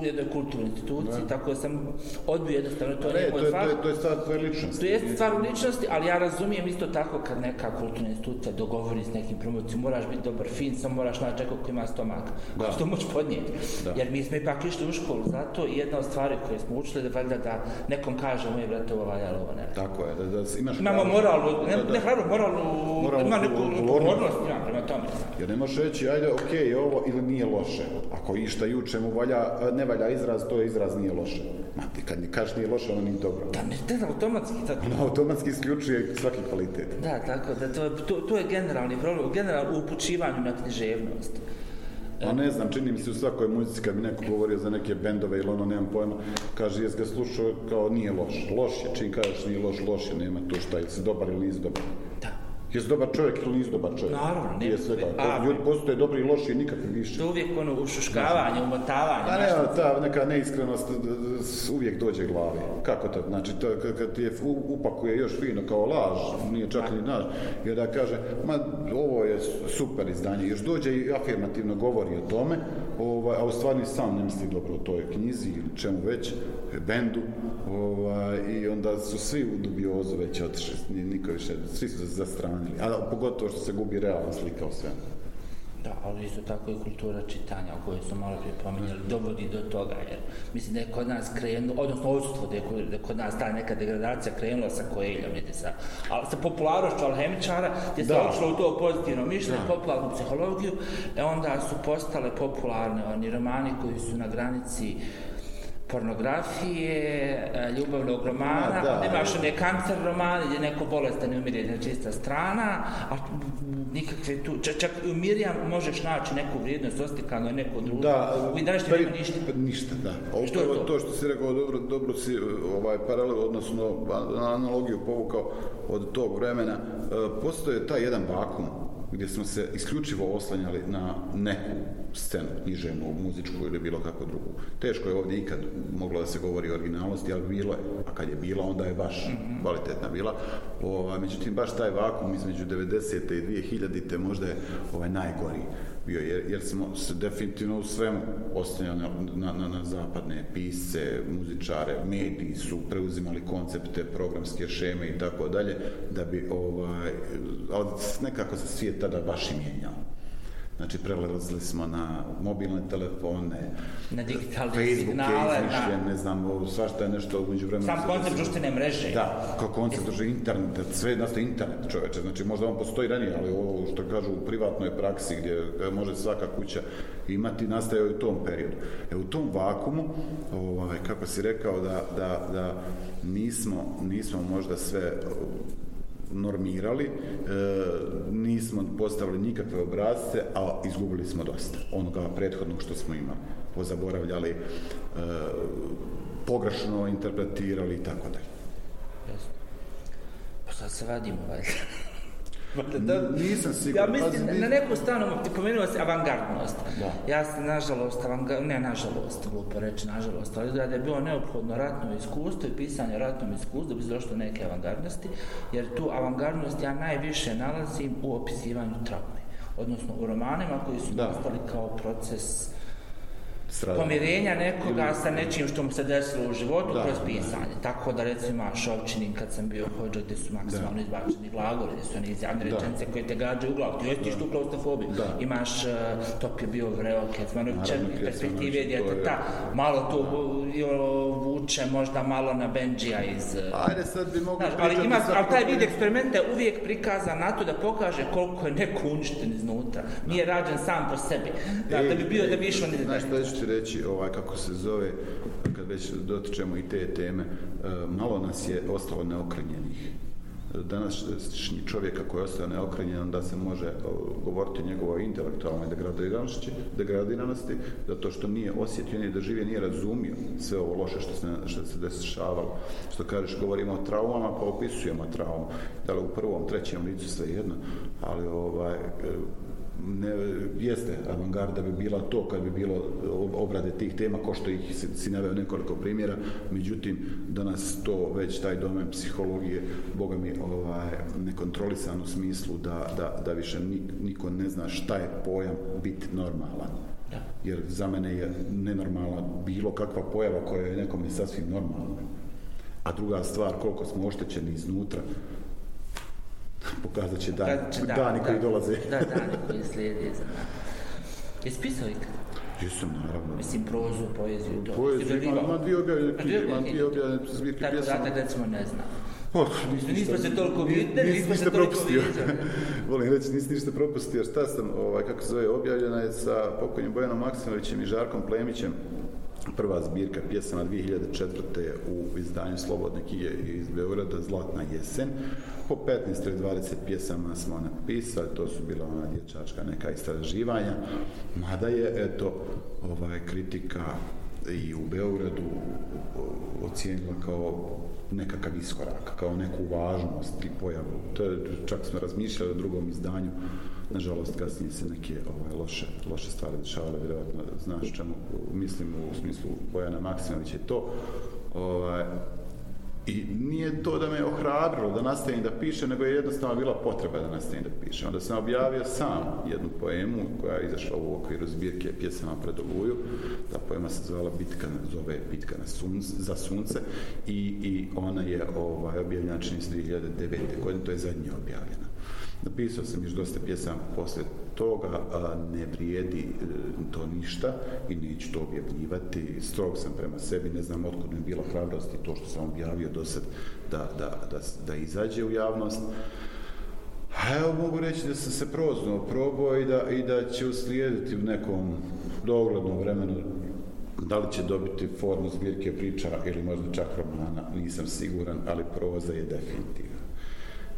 U jednoj kulturnoj instituciji, ne. tako da sam odbio jednostavno, to ne, je moj fakt. Ne, to je stvar tvoje ličnosti. To je stvar u ličnosti, ali ja razumijem isto tako kad neka kulturna institucija dogovori s nekim promocijom, moraš biti dobar fin, samo moraš naći nekog koji ima stomak, da. što moći podnijeti. Da. Jer mi smo ipak išli u školu, zato i jedna od stvari koje smo učili da valjda da nekom kaže, moj brat, ovo valja, ali ovo ne. Tako je, da, da imaš... Imamo moralnu, ne, ne hrabro, moralnu, moralnu, ima neku odgovornost, ja, prema tome. Jer ne možeš reći, ajde, okej, okay, ovo ili nije loše ako išta juče mu valja, e, ne valja izraz, to je izraz nije loše. Ma, kad ne kažeš nije loše, ono nije dobro. Da, mi te automatski tako. Ono automatski isključuje svaki kvalitet. Da, tako, da to, to, to je generalni problem, general u upućivanju na književnost. Ma ne znam, čini mi se u svakoj muzici kad mi neko govorio za neke bendove ili ono, nemam pojma, kaže, jes ga slušao kao nije loš, loš je, čim kažeš nije loš, loš je, nema to šta, ili si dobar ili nisi dobar. Jesi dobar čovjek ili nisi dobar čovjek? Naravno, ne. Jesi dobar. A, ljudi postoje dobri i loši i nikakvi više. To uvijek ono ušuškavanje, znači. umotavanje. Pa ne, ne ta neka neiskrenost uvijek dođe glavi. Kako to? Znači, to, kad je upakuje još fino kao laž, nije čak ni naš, i onda kaže, ma ovo je super izdanje. Još dođe i afirmativno govori o tome, ovaj, a u stvari sam ne misli dobro o toj knjizi ili čemu već, bendu, ovaj, i onda su svi u dubiozu već otišli, niko više, svi su zastranili, a pogotovo što se gubi realna slika o svemu. Da, ali isto tako i kultura čitanja, o kojoj smo malo prije pominjali, dovodi do toga, jer mislim da je kod nas krenuo, odnosno odstvo da je kod, kod nas ta neka degradacija krenula sa Koeljom, ide sa, ali sa popularnošću alhemičara, gdje se učilo u to pozitivno mišljenje, popularnu psihologiju, e onda su postale popularne oni romani koji su na granici uh, pornografije, e, ljubavnog romana, A, da, imaš one kancer romane gdje neko bolest da ne umire jedna znači, čista strana, a nikakve tu, čak, čak u Mirjam možeš naći neku vrijednost ostikano je neko drugo. Da, u današnji pa, nema ništa. Pa, ništa, da. O, što je to? To što si rekao, dobro, dobro si e, ovaj, paralel, odnosno analogiju povukao od tog vremena, e, postoje taj jedan vakum gdje smo se isključivo oslanjali na neku scenu, književnu, muzičku ili bilo kako drugu. Teško je ovdje ikad moglo da se govori o originalnosti, ali bilo je. A kad je bila, onda je baš mhm. kvalitetna bila. Ova, međutim, baš taj vakum između 90. i 2000. te možda je ovaj, najgoriji bio, jer, jer smo se definitivno u svemu ostavljali na, na, na, na zapadne pisce, muzičare, mediji su preuzimali koncepte, programske šeme i tako dalje, da bi, ovaj, ali nekako se svijet tada baš i mijenjao. Znači, prelazili smo na mobilne telefone, na digitalne signale, izmišlje, na... ne znam, svašta je nešto među vremena. Sam koncept društvene mreže. Da, kao koncept društvene internet, sve je nastaje internet čoveče. Znači, možda on postoji ranije, ali ovo što kažu u privatnoj praksi gdje može svaka kuća imati, nastaje u tom periodu. E, u tom vakumu, ovaj, kako si rekao, da, da, da nismo, nismo možda sve normirali, e, nismo postavili nikakve obrazce, a izgubili smo dosta onoga prethodnog što smo imali. Pozaboravljali, e, pogrešno interpretirali i tako dalje. Jasno. Pa sad se vadimo, valjda da, nisam siguran. Ja mislim, Pazi, na neku stranu ti pomenula se avangardnost. Da. Ja se, nažalost, avanga, ne, nažalost, glupo reći, nažalost, ali da je bilo neophodno ratno iskustvo i pisanje ratnom iskustvu, bi zrošlo neke avangardnosti, jer tu avangardnost ja najviše nalazim u opisivanju traume. Odnosno, u romanima koji su da. nastali kao proces... Uh, Strada. pomirenja nekoga sa nečim što mu se desilo u životu da, kroz pisanje. Da. Tako da recimo ja Šovčini kad sam bio hođo gdje su maksimalno da. izbačeni glagoli, gdje su oni izjavne rečence koje te gađaju u glavu. Ti ostiš tu klaustofobiju. Imaš, uh, top je bio vreo Kecmanovića, perspektive djeteta. Malo to da. vuče možda malo na Benđija iz... Uh, Ajde sad bi mogu znaš, ali, ima, ali taj vid eksperimenta je uvijek prikazan na to da pokaže koliko je neko uništen iznutra. Nije rađen sam po sebi. Da, da bi e, bio, da bi išao nije nešto neću reći ovaj kako se zove kad već dotičemo i te teme e, malo nas je ostalo neokrenjenih današnji čovjek koji je ostao neokrenjen da se može e, govoriti o njegovoj intelektualnoj degradiranosti, degradiranosti zato što nije osjetio ni da živje nije razumio sve ovo loše što se, što se dešavalo što kažeš govorimo o traumama pa opisujemo traumu da li u prvom, trećem licu sve jedno ali ovaj, e, ne, jeste avangarda bi bila to kad bi bilo eh, obrade tih tema ko što ih si, si naveo nekoliko primjera međutim danas to već taj domen psihologije boga mi ovaj, nekontrolisano smislu da, da, da više niko ne zna šta je pojam biti normalan da. jer za mene je nenormala bilo kakva pojava koja je nekom je sasvim normalna a druga stvar koliko smo oštećeni iznutra pokazat će dan, dani koji da, dolaze. da, dani koji slijede. Jesi pisao ikad? Jesam, naravno. Mislim, prozu, poeziju, to. Poeziju, ima, ima dvije objavljene knjige, ima dvije objavljene zbirke pjesama. Tako da te, recimo, ne znam. Oh, nismo se toliko vidjeli, nismo se toliko propustio. vidjeli. Volim reći, nisi ništa propustio, jer šta sam, ovaj, kako se zove, objavljena je sa pokojnim Bojanom Maksimovićem i Žarkom Plemićem prva zbirka pjesama 2004. u izdanju Slobodne knjige iz Beograda Zlatna jesen. Po 15 ili 20 pjesama smo napisali, to su bila ona dječačka neka istraživanja. Mada je, eto, ovaj, kritika i u Beogradu ocijenila kao nekakav iskorak, kao neku važnost i pojavu. To je, čak smo razmišljali o drugom izdanju nažalost, kasnije se neke ovaj, loše, loše stvari dešavale, vjerovatno znaš čemu mislim u smislu Bojana Maksimovića to. Ovaj, I nije to da me je ohrabrilo da nastavim da piše, nego je jednostavno bila potreba da nastavim da piše. Onda sam objavio sam jednu poemu koja je izašla u okviru zbirke pjesama pred Oluju. Ta poema se zvala Bitka na, zove Bitka na sunce, za sunce i, i ona je ovaj, objavljena činim 2009. godine, to je zadnje objavljena. Napisao sam još dosta pjesama posle toga, a ne vrijedi e, to ništa i neću to objavljivati. Strog sam prema sebi, ne znam otkud mi je bila hrabrost i to što sam objavio do sad da, da, da, da izađe u javnost. Evo mogu reći da sam se proznuo probao i da, i da će uslijediti u nekom doglednom vremenu da li će dobiti formu zbirke priča ili možda čak romana, nisam siguran, ali proza je definitiv.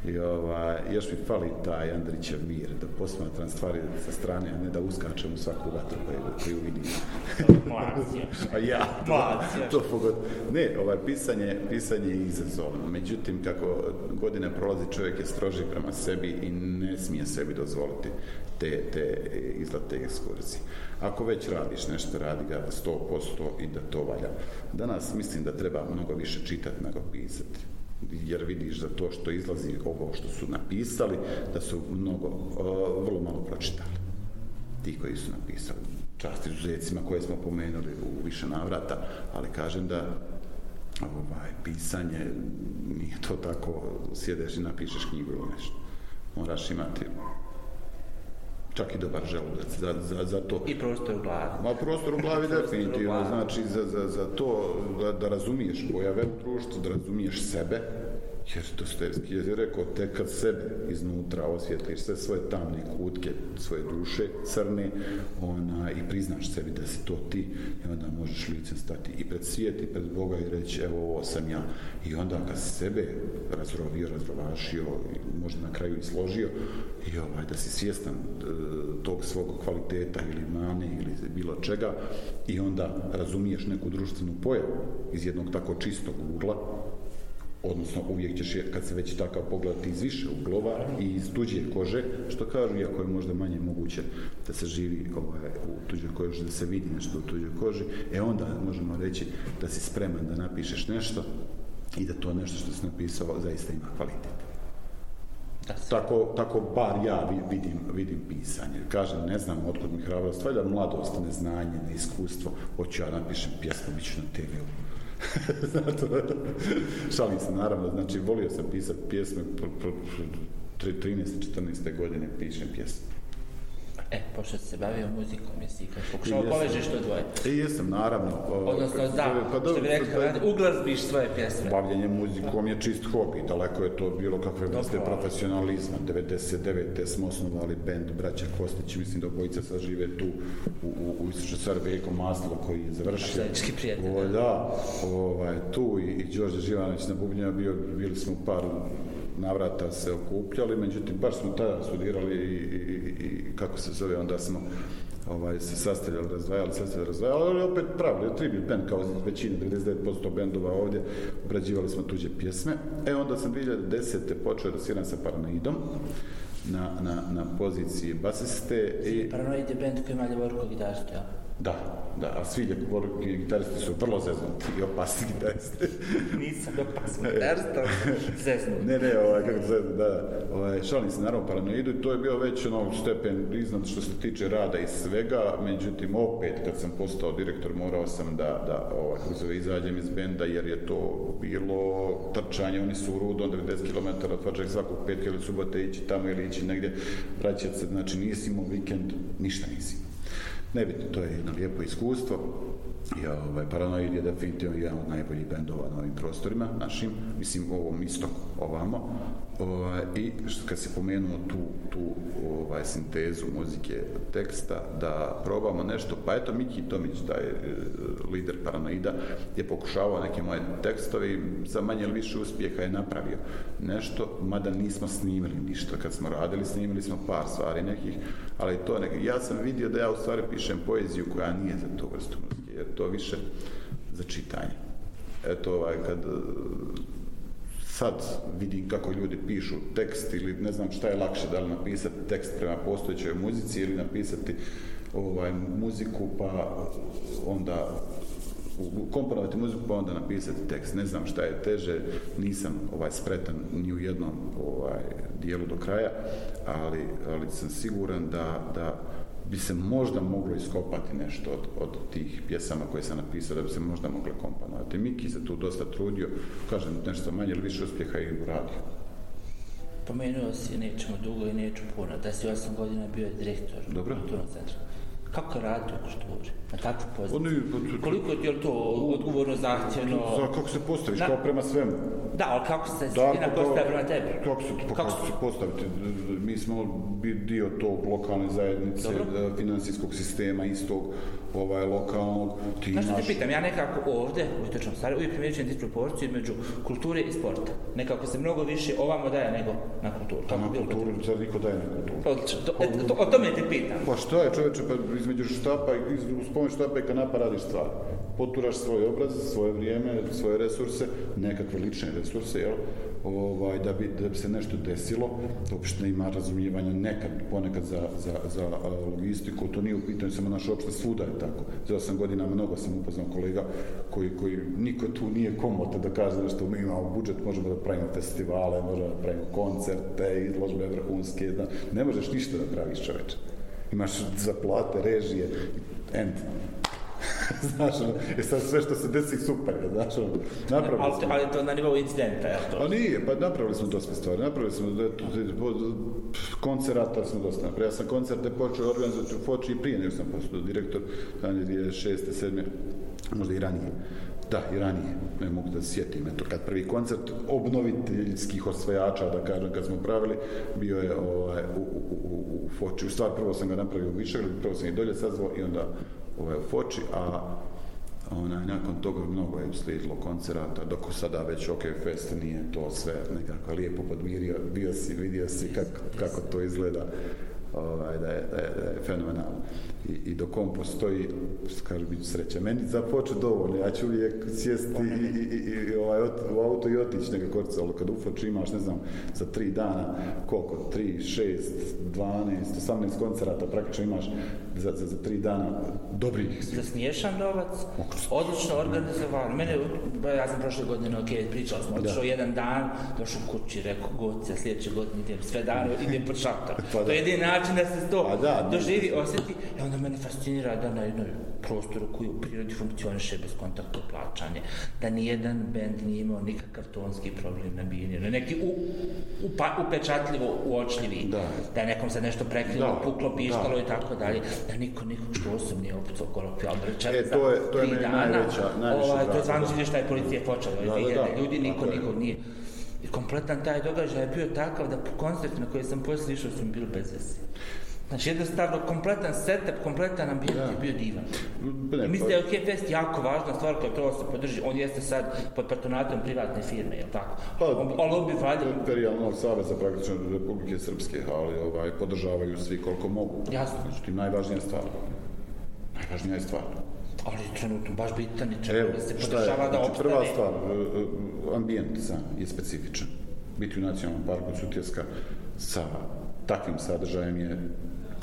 I ova, još mi fali taj Andrićev mir, da posmatram stvari sa strane, a ne da uskačem u svaku vatru koju, koju vidim. a ja, to, to pogod... Ne, ovaj, pisanje, pisanje je izazovno. Međutim, kako godine prolazi, čovjek je stroži prema sebi i ne smije sebi dozvoliti te, te izlate ekskurzije. Ako već radiš nešto, radi ga 100% i da to valja. Danas mislim da treba mnogo više čitati nego pisati jer vidiš da to što izlazi ovo što su napisali da su mnogo, vrlo malo pročitali ti koji su napisali časti žuzecima koje smo pomenuli u više navrata, ali kažem da ovaj, pisanje nije to tako sjedeš i napišeš knjigu ili nešto moraš imati čak i dobar želudac za, za, za to. I prostor u glavi. Ma prostor u glavi definitivno, znači za, za, za to da, da razumiješ pojave u društvu, da razumiješ sebe, jer to ste, jer je rekao, te kad sebe iznutra osvjetliš sve svoje tamne kutke, svoje duše crne, ona, i priznaš sebi da si to ti, i onda možeš licem stati i pred svijet i pred Boga i reći, evo ovo sam ja. I onda kad si sebe razrovio, razrovašio, možda na kraju i složio, i ovaj, da si svjestan e, tog svog kvaliteta ili mane ili bilo čega, i onda razumiješ neku društvenu pojavu iz jednog tako čistog ugla, odnosno uvijek ćeš je, kad se već takav pogledati iz više uglova i iz tuđe kože, što kažu, iako je možda manje moguće da se živi ovaj, u tuđoj koži, da se vidi nešto u tuđoj koži, e onda možemo reći da si spreman da napišeš nešto i da to nešto što si napisao zaista ima kvalitet. Tako, tako bar ja vidim, vidim pisanje. Kažem, ne znam otkud mi hrabrost, valjda mladost, neznanje, neiskustvo, hoću ja napišem pjesmu, bit ću na TV-u, Zato, šalim se, naravno, znači, volio sam pisati pjesme, pr, pr, pr, 13. 14. godine pišem pjesme. E, pošto se bavio muzikom, jesi kad pokušao poleže što dvoje? I e, jestem, naravno. Odnosno, kako, e, da, e, pa da, što bi rekao, da, uglazbiš svoje pjesme. Bavljanje muzikom je čist hobi, daleko je to bilo kakve vrste profesionalizma. 99. smo osnovali bend Braća Kostić, mislim da obojica sad žive tu u, u, u Isuša Sarvejko Maslo koji je završio. Atletički prijatelj. O, da, ovaj, tu i, i Đorđe Živanović na Bubnjama bio, bili smo par navrata se okupljali, međutim, baš smo tada studirali i, i, i kako se zove, onda smo ovaj, se sastavljali, razvajali, sastavljali, razvajali, ali opet pravili, tribi band, kao većina, 99% bendova ovdje, obrađivali smo tuđe pjesme. E, onda sam 2010. počeo da sviram sa Paranoidom, na, na, na poziciji basiste. Paranoid je band koji ima Ljevorko gitaristu, jel? Da, da, a svi ljepogorki gitaristi su vrlo zeznuti i opasni gitaristi. Nisam opasni e. gitarista, zeznuti. ne, ne, ovaj, kako se zeznuti, da, ovaj, šalim se naravno paranoidu i to je bio već ono stepen iznad što se tiče rada i svega, međutim, opet, kad sam postao direktor, morao sam da, da ovaj, uzove izađem iz benda, jer je to bilo trčanje, oni su u rudo, 90 km od Vrčak svakog petka ili subote ići tamo ili ići negdje, vraćati se, znači nisi imao vikend, ništa nisi imao nebitno, to je jedno lijepo iskustvo. I ovaj, Paranoid je definitivno jedan od najboljih bendova na ovim prostorima našim, mislim u ovom istoku ovamo. Ovaj, I što kad se pomenuo tu, tu ovaj, sintezu muzike teksta, da probamo nešto, pa eto Miki Tomić, da je e, lider Paranoida, je pokušavao neke moje tekstove i za manje ili više uspjeha je napravio nešto, mada nismo snimili ništa. Kad smo radili, snimili smo par stvari nekih, ali to nekih. Ja sam vidio da ja u stvari pišem poeziju koja nije za to vrstu muzike jer to više za čitanje. Eto ovaj, kad e, sad vidim kako ljudi pišu tekst ili ne znam šta je lakše, da li napisati tekst prema postojećoj muzici ili napisati ovaj, muziku pa onda komponovati muziku pa onda napisati tekst. Ne znam šta je teže, nisam ovaj spretan ni u jednom ovaj dijelu do kraja, ali, ali sam siguran da, da bi se možda moglo iskopati nešto od, od tih pjesama koje sam napisao, da bi se možda mogle komponovati. Miki se tu dosta trudio, kažem nešto manje ili više uspjeha i uradio. Pomenuo si, nećemo dugo i neću puno, da si 8 godina bio direktor Dobro. kulturnog centra. Kako radi u kulturi? na pa takvu poziciju. Oni, pa to, Koliko je to odgovorno zahtjeno? Za kako se postaviš, na, kao prema svemu? Da, ali kako se da, Sredina postavi prema tebi? Kako se, pa kako, kako se postaviti? Mi smo dio tog lokalne zajednice, Dobro. finansijskog sistema istog ovaj, lokalnog. Ti Znaš imaš... što te pitam, ja nekako ovde, u Itočnom stvari, uvijek primjećujem disproporciju među kulture i sporta. Nekako se mnogo više ovamo daje nego na kulturu. Kako na kulturu, te... zar niko daje na kulturu? Odlično, pa, to, to, to, o tome te pitam. Pa što je čoveče, pa između štapa i spon pomoći tope kad napa radiš stvar. Poturaš svoj obraz, svoje vrijeme, svoje resurse, nekakve lične resurse, jel? Ovaj, da, bi, da bi se nešto desilo, uopšte ne ima razumijevanja nekad, ponekad za, za, za logistiku, to nije u pitanju, samo naša opšta svuda je tako. Za sam godina mnogo sam upoznao kolega koji, koji niko tu nije komota da kaže nešto, mi imamo budžet, možemo da pravimo festivale, možemo da pravimo koncerte, izložbe vrhunske, da, ne možeš ništa da praviš čoveče imaš za plate, režije, end. znaš, je ono, sad sve što se desi super, znaš, ono, napravili ali, smo. Ali to na nivou incidenta, je to? Pa nije, pa napravili smo dosta stvari, napravili smo, eto, koncerata smo dosta napravili. Ja sam koncerte počeo organizovati u Foči i prije nego sam postao direktor, tamo je 2006. 7. možda i ranije. Da, i ranije, ne mogu da sjetim. Eto, kad prvi koncert obnoviteljskih osvajača, da kažem, kad smo pravili, bio je ovaj, u, u, u, u Foči. U stvar, prvo sam ga napravio u Višegru, prvo sam i dolje sazvao i onda ovaj, u Foči, a onaj, nakon toga mnogo je slijedilo koncerata, dok sada već OK Fest nije to sve nekako lijepo podmirio, bio si, vidio si kako, kako to izgleda, ovaj, da, je, da, je, da je fenomenalno i, i dok on postoji, kaže, bit sreća. Meni započe dovoljno, ja ću uvijek sjesti i, i, i, i ovaj, ot, u auto i otići neka korica, ali kad ufoč imaš, ne znam, za tri dana, koliko, tri, šest, dvanest, osamnest koncerata, praktično imaš za, za, za tri dana dobrih. Za smiješan novac, odlično organizovan. Mene, ja sam prošle godine, ok, pričao smo, odšao jedan dan, došao kući, rekao, godice, sljedeće godine idem sve dano, idem pod šator. pa to je jedin način da se to pa da, doživi, osjeti, i e, onda onda mene fascinira da na jednom prostoru koji u prirodi funkcioniše bez kontakta plaćanje, da nijedan bend nije imao nikakav tonski problem na bijenjeru, neki u, upa, upečatljivo uočljivi, da. da je nekom se nešto prekrilo, da. puklo, pištalo i tako dalje, da niko nikom što osim nije opucao kolokvijal breća. E, to je, to je dana, najveća, najveća ovaj, To je zvanče gdje šta je policija počela, da, da, da, ljudi niko nikog nije. I kompletan taj događaj je bio takav da po koncertu na koji sam poslije išao sam bil bez vesi. Znači jednostavno kompletan setup, kompletan ambijent ja. je bio divan. Ne, mislim da je okay, fest jako važna stvar koja treba se podrži. On jeste sad pod patronatom privatne firme, je li tako? Pa, on, on bi valjda... Imperijalno Saveza praktično Republike Srpske, ali ovaj, podržavaju svi koliko mogu. Jasno. Znači ti najvažnija stvar. Najvažnija je stvar. Ali trenutno, baš bitan je trenutno da se podržava znači, da opstane. Prva stvar, e, e, ambijent sam je specifičan. Biti u nacionalnom parku Sutjeska sa takvim sadržajem je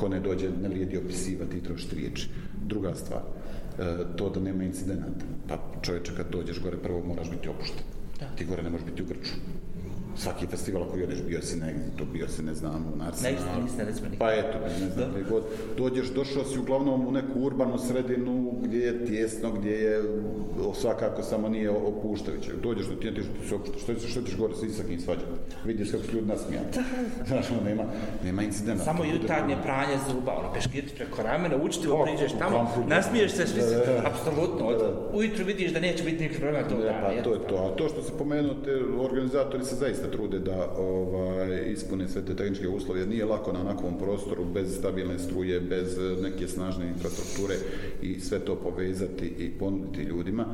ko ne dođe, ne vrijedi opisivati i trošiti riječi. Druga stvar, e, to da nema incidenata. Pa čovječe, kad dođeš gore, prvo moraš biti opušten. Da. Ti gore ne možeš biti u Grču svaki festival koji odeš, bio si negdje, to bio si, ne znam, u Narsenu. Negdje, nisam, recimo, Pa eto, ne znam, gdje god. Dođeš, došao si uglavnom u neku urbanu sredinu gdje je tjesno, gdje je svakako samo nije opuštavić. Dođeš do tjena, ti se opušta, što, što ćeš gore sa Isakim svađati? Vidješ kako su ljudi nasmijani. Znaš, ono, nema, nema incidenta. Samo jutarnje pranje zuba, ono, peškirti preko ramena, učiti, ono, priđeš tamo, nasmiješ se, svi si, apsolutno, ujutru vidiš da neće biti nikakvih problema tog dana. Pa, to je to. A to što se pomenuo, te organizatori se zaista zaista trude da ovaj, ispune sve te tehničke uslove, jer nije lako na onakvom prostoru bez stabilne struje, bez eh, neke snažne infrastrukture i sve to povezati i ponuditi ljudima.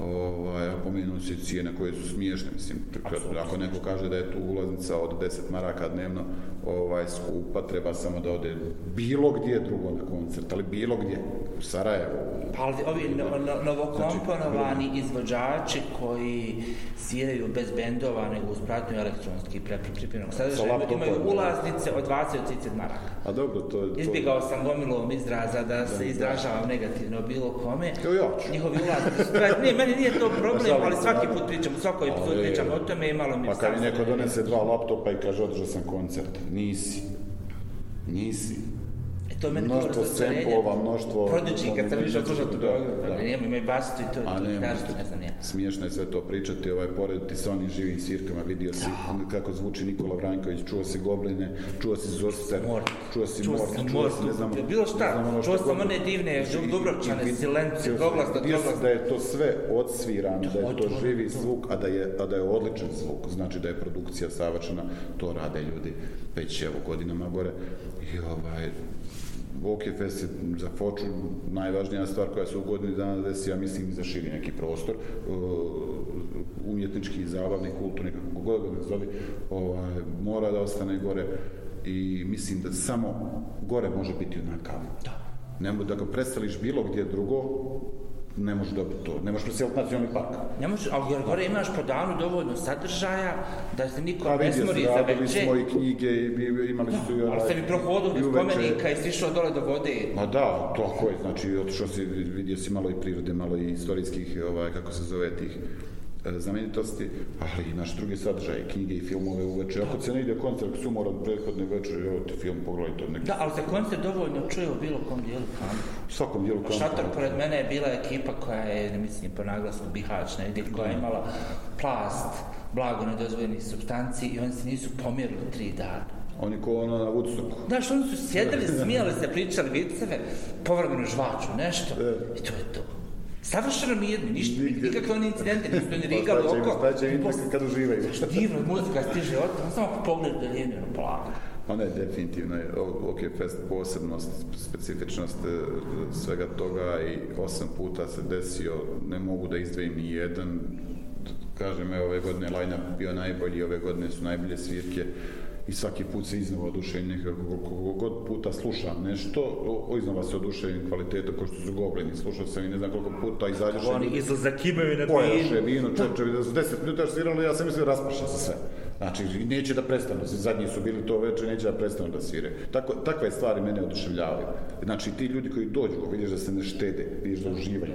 Ovaj, a pomenuli se cijene koje su smiješne, mislim, Absolutno. ako neko kaže da je tu ulaznica od 10 maraka dnevno ovaj, skupa, treba samo da ode bilo gdje drugo na koncert, ali bilo gdje, u Sarajevo. Pa ali ovi novokomponovani znači, izvođači koji sviraju bez bendova, nego uz prati platio elektronski prepripremljeno. Sad so imaju, imaju ulaznice od 20 od 30 maraka. A dobro, to je... To... Izbjegao sam gomilom izraza da se da, izražavam da. negativno bilo kome. Kao ja ću. Njihovi ulaznice. Ne, meni nije to problem, ali svaki put pričam, u svakoj epizod pričam o tome i malo mi... Pa kad mi neko donese dva laptopa i kaže održao sam koncert, nisi. Nisi to je meni mnoštvo dobro sastavljenje. Mnoštvo samplova, mnoštvo... Prodjeći kad sam više odlužao tu programu, imaju basicu i to, A ne, to ne, kažu, ne znam ja. Smiješno je sve to pričati, ovaj, porediti sa onim živim svirkama, vidio si oh. kako zvuči Nikola Vranković, čuo si Gobline, čuo si Zoster, mort. čuo si Mort, čuo si, ne znam... Bilo šta, ono čuo sam one divne, Dubrovčane, Silenci, Doglas, Doglas. da je to sve odsvirano, da je to živi zvuk, a da je, a da je odličan zvuk, znači da je produkcija savršena, to rade ljudi već evo godinama gore i ovaj Voke Fest je za Foču najvažnija stvar koja se u godini dana desi, ja mislim, i za širi neki prostor. Uh, umjetnički, zabavni, kulturni, kako god ga zove, ovaj, mora da ostane gore i mislim da samo gore može biti onakav. Da. Nemo da ga predstaviš bilo gdje drugo, ne možeš dobiti to, ne možeš preseliti nacionalni park. Ne možeš, ali jer gore imaš po danu dovoljno sadržaja da se niko ne smori za veče. Pa vidio smo i knjige i imali smo i ovaj... Ali ste mi prohodili od spomenika i sišao dole do vode. Ma da, to ako je, znači otišao si, vidio si malo i prirode, malo i istorijskih, ovaj, kako se zove tih, E, znamenitosti, ali imaš druge sadržaje, knjige i filmove uveče. Ako se ne ide koncert, sumor od prethodne večer, evo ti film, pogledaj to nekako. Da, ali za koncert dovoljno čuje u bilo kom dijelu kampa. U svakom dijelu kampa. Šator pored mene je bila ekipa koja je, ne mislim, po naglasku Bihać, negdje, koja je imala plast, blago nedozvojenih substanci i oni se nisu pomjerili tri dana. Oni ko ono na Woodstocku. Znaš, oni su sjedili, smijali se, pričali viceve, povrgnu žvaču, nešto, e. i to je to. Savršeno mirni, ništa, nikakve oni incidente, nisu to ni riga, ali oko. Šta će im misli kad uživaju? Znaš, divno, muzika stiže od toga, samo pogled da je njeno plavno. Ona je definitivno, ok, fest posebnost, specifičnost e, svega toga i osam puta se desio, ne mogu da izdvojim ni jedan, kažem, evo, ove godine je line-up bio najbolji, ove godine su najbolje svirke, i svaki put se iznova odušenim nekako god puta slušam nešto o, iznova se odušenim kvalitetom kao što su goblini slušao sam i ne znam koliko puta izađeš oni izlaze za kibeve na pojaše vino čoče da su 10 minuta sviralo ja sam mislio raspašao se sve znači neće da prestanu znači, zadnji su bili to veče neće da prestanu da svire tako takve stvari mene oduševljavaju znači ti ljudi koji dođu vidiš da se ne štede vidiš da uživaju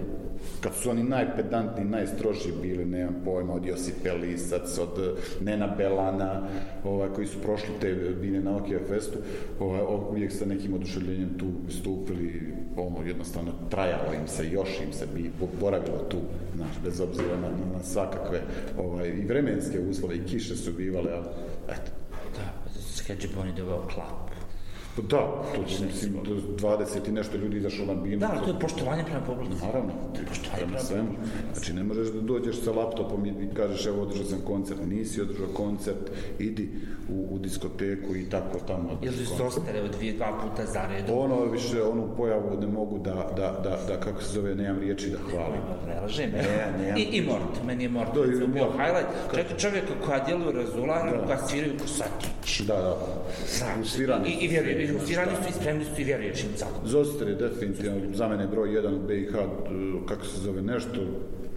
kad su oni najpedantni, najstrožiji bili, nemam pojma, od Josipe Lisac, od e, Nena Belana, ovaj, koji su prošli te bine na Okija Festu, ovaj, uvijek sa nekim oduševljenjem tu stupili, ono, jednostavno, trajalo im se, još im se bi boravilo tu, znaš, bez obzira na, na, na svakakve, ovaj, i vremenske uslove, i kiše su bivale, ali, eto. Da, skeđe boni pa da je klap. Da, to će mislim, 20 i nešto ljudi izašlo na binu. Da, to je poštovanje prema publici. Naravno, to je poštovanje prema svemu. Znači, ne možeš da dođeš sa laptopom i kažeš, evo, održao sam koncert, nisi održao koncert, idi u, u diskoteku i tako tamo. Ili su ostare od dvije, dva puta za redu. Ono više, onu pojavu ne mogu da, da, da, da, kako se zove, nemam riječi da hvalim. Ne, ne, ne, ne, ne, I, i mort, meni je mort. To je bio highlight. Čekaj, čovjeka koja djeluje razulano, koja sviraju kosatić. Da, da. Sviraju. I, i, i, educirani su i spremni su i vjerujući im zakon. Zostre, definitivno, za mene broj 1 u BiH, e, kako se zove nešto,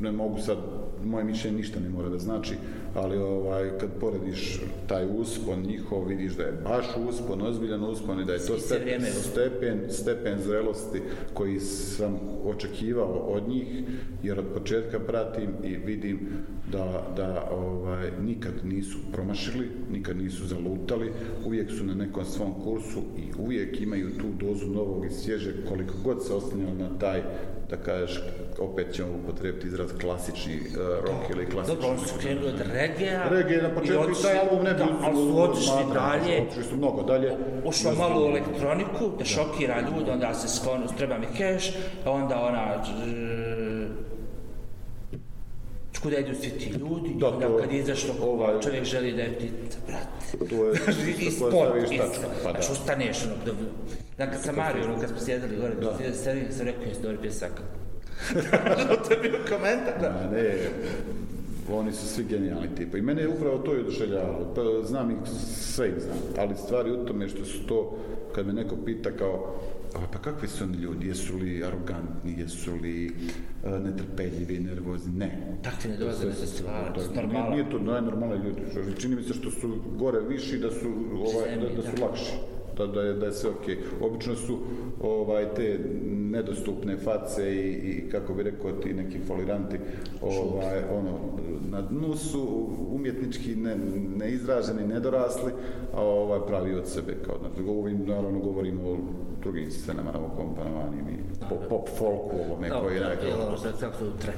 ne mogu sad, moje mišljenje ništa ne mora da znači, ali ovaj, kad porediš taj uspon njihov, vidiš da je baš uspon, ozbiljan uspon i da je to stepen, stepen, stepen zrelosti koji sam očekivao od njih, jer od početka pratim i vidim da, da ovaj, nikad nisu promašili, nikad nisu zalutali, uvijek su na nekom svom kursu i uvijek imaju tu dozu novog i svježeg koliko god se oslanjali na taj da kažeš, opet ćemo upotrebiti izraz klasični uh, rock ili klasični... Dobro, on su krenuli od regija. Regija na početku i taj album ne bi... Da, ali su otišli matra, dalje. Otišli su mnogo dalje. Ušla malo u elektroniku, da šokira ljudi, onda se skonu, treba mi keš, onda ona... Dž, kuda idu svi ti ljudi, da, onda kad je izašlo, ovaj, čovjek želi da je ptica, brate. To je isto koje stavi istačno. Pa da. Što znači, staneš, ono, da... Da, kad sam Mario, ono, kad smo sjedali gore, da. Da, sam rekao, jesu dobro pjesaka. to je bio komentar. Da, ne, oni su svi genijalni tipa. I mene je upravo to i oduševljavalo. Pa, znam ih, sve ih znam. Ali stvari u tome što su to, kad me neko pita kao, pa kakvi su oni ljudi, jesu li arogantni, jesu li uh, netrpeljivi, nervozni, ne. Takvi ne dolaze na festival, to je normalno. Nije, nije to najnormalni ljudi, čini mi se što su gore viši da su, ovaj, da, da su lakši. Tako da, da, je, da je sve okej. Okay. Obično su ovaj, te nedostupne face i, i kako bi rekao ti neki foliranti ovaj, ono, na dnu su umjetnički ne, neizraženi, nedorasli, a ovaj, pravi od sebe. Kao, na, govorim, naravno govorim o drugim scenama, o kompanovanim i po, pop folku ovome da, koji je rekao. Da, da, da, da,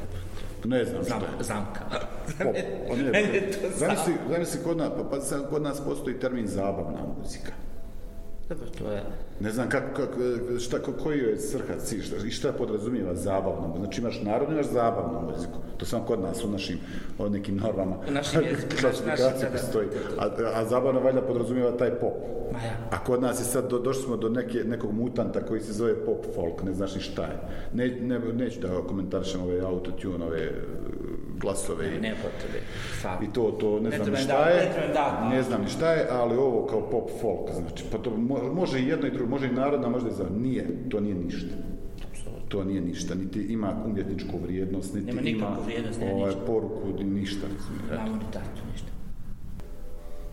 Ne znam Zam, što. Zamka. Pop, on pa je, meni je to zamka. Zamisli, zamisli kod nas, pa, pa kod nas postoji termin zabavna muzika. Dobro, to je... Ne znam kako, kako, šta, koji je srha i šta, šta podrazumijeva zabavno. Znači imaš narodnu, imaš zabavnu muziku. To samo kod nas, u našim od nekim normama. U našim jezikom. Naš, naš, a, a zabavno valjda podrazumijeva taj pop. Ma ja. A kod nas je sad, do, došli smo do neke, nekog mutanta koji se zove pop folk, ne znaš ni šta je. Ne, ne, neću da komentarišem ove autotune, ove glasove ne, ne potrebe, i to, to ne, ne znam ni šta da, je, da, da. ne znam ni šta je, ali ovo kao pop folk, znači, pa to može i jedno i drugo, može i narodna, možda i za, nije, to nije ništa to nije ništa, niti ima umjetničku vrijednost, niti Nema ima vrijednost, ovaj, ništa. poruku, ništa. Nemo ni tako ništa.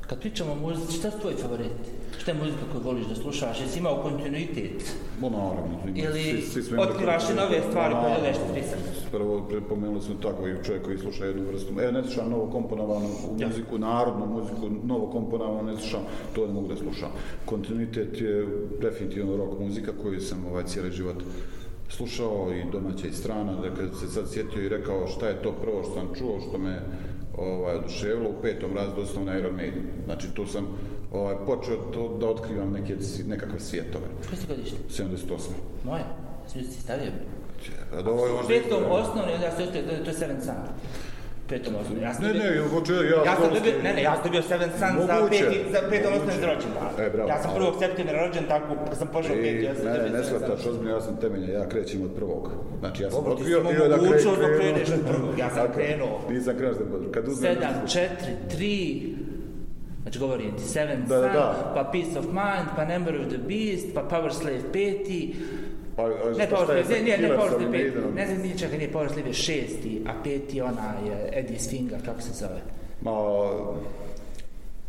Kad pričamo o muzici, šta su tvoji favoriti? Šta je muzika koju voliš da slušaš? Jesi imao kontinuitet? Bo naravno. Ili svi, svi otkrivaš i nove stvari koje je nešto prisam? Prvo, prepomenuli smo tako i čovjek koji sluša jednu vrstu. E, ne slušam novo komponovanu muziku, ja. narodnu muziku, novo komponovanu ne slušam, to ne mogu da slušam. Kontinuitet je definitivno rock muzika koju sam ovaj cijeli život slušao i domaća i strana, da kad se sad sjetio i rekao šta je to prvo što sam čuo, što me ovaj, oduševilo u petom razdu osnovna Iron Maiden. Znači, tu sam ovaj, počeo to, da otkrivam neke, nekakve svijetove. Koje ste godište? 78. Moje? Sviđu se stavio? Če, da, ovo je možda... Petom osnovne, da se ostaje, to je 7 sam petom osnovne. Ja ne, ne, ja hoću, ja... Ja sam dobio, ne, ne, ja sam dobio Seven Sun za, peti, za petom osnovne za rođen. E, bravo. Ja sam prvog septembra rođen, tako sam pošao e, peti, ja sam dobio Ne, ne, ne, ne, ozbiljno, ja sam temelja, ja krećem od prvog. Znači, ja sam Dobro, otvio, ti si mogućao da kreneš od prvog, ja sam krenuo. Nisam krenuo što je podruk. Sedam, četiri, tri, Znači govori ti Seven da, Sun, da, da. pa Peace of Mind, pa Number of the Beast, pa Power Slave peti, Pa, e, ne, Powers nije, nije, Powers of peti, ne znam, nije čak, nije Powers Live šesti, a peti je onaj e, Eddie Swinger, kako se zove? Ma,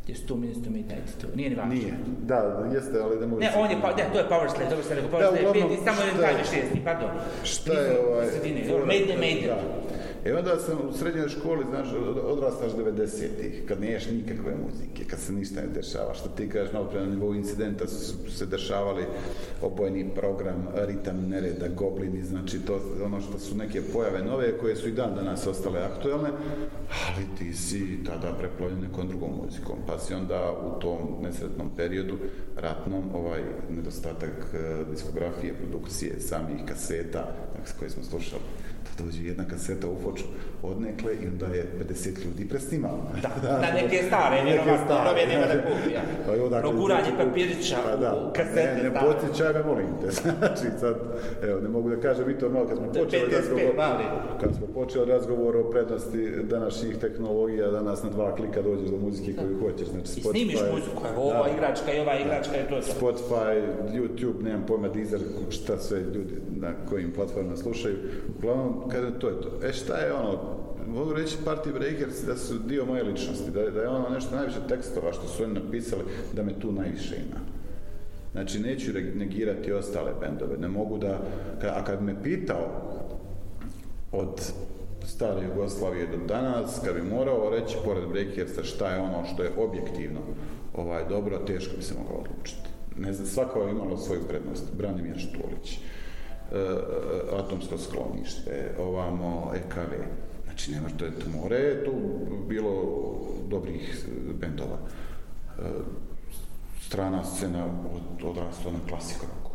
Jesu tu minus tu midnight tu, nije ni važno. Nije, da, jeste, ali da možete... Ne, on je, pa, ne, to je Power Slave, dobro se rekao, Power Slave, peti, samo jedan taj šesti, pardon. Šta je ovaj... Made the Made the E onda sam u srednjoj školi, znaš, odrastaš 90-ih, kad ne ješ nikakve muzike, kad se ništa ne dešava. Što ti kažeš, malo prema nivou incidenta su se dešavali obojni program, ritam nereda, goblini, znači to ono što su neke pojave nove koje su i dan danas ostale aktuelne, ali ti si tada preplavljen nekom drugom muzikom. Pa si onda u tom nesretnom periodu, ratnom, ovaj nedostatak eh, diskografije, produkcije samih kaseta, eh, koje smo slušali, da dođe jedna kaseta u foč od nekle i onda je 50 ljudi presnimao. Da, da, da, neke stare, ne neke stare, ne, ne, ne, ne, ne, ne, ne, proguranje papirića pa, da, u kasete. Ne, ne, poti čara, molim te, znači sad, evo, ne mogu da kažem i to malo, kad smo počeli razgovor, mali. kad smo počeli razgovor o prednosti današnjih tehnologija, danas na dva klika dođeš do muzike koju hoćeš, znači Spotify. I snimiš muziku, evo, ova igračka i ova igračka je to. Spotify, YouTube, nemam pojma, Deezer, šta sve ljudi na kojim platformama slušaju, uglavnom kaže, to je to. E šta je ono, mogu reći Party Breakers da su dio moje ličnosti, da, da je ono nešto najviše tekstova što su oni napisali, da me tu najviše ima. Znači, neću negirati ostale bendove, ne mogu da, a kad me pitao od stare Jugoslavije do danas, kad bi morao reći pored Breakersa šta je ono što je objektivno ovaj, dobro, teško bi se mogao odlučiti. Ne znam, svako je imalo svoju prednost, Branimir Štulić. Uh, Eh, atomsko sklonište, ovamo EKV. Znači, nema to je tmore, tu bilo dobrih bendova. Eh, strana scena od, odrasla na klasik roku.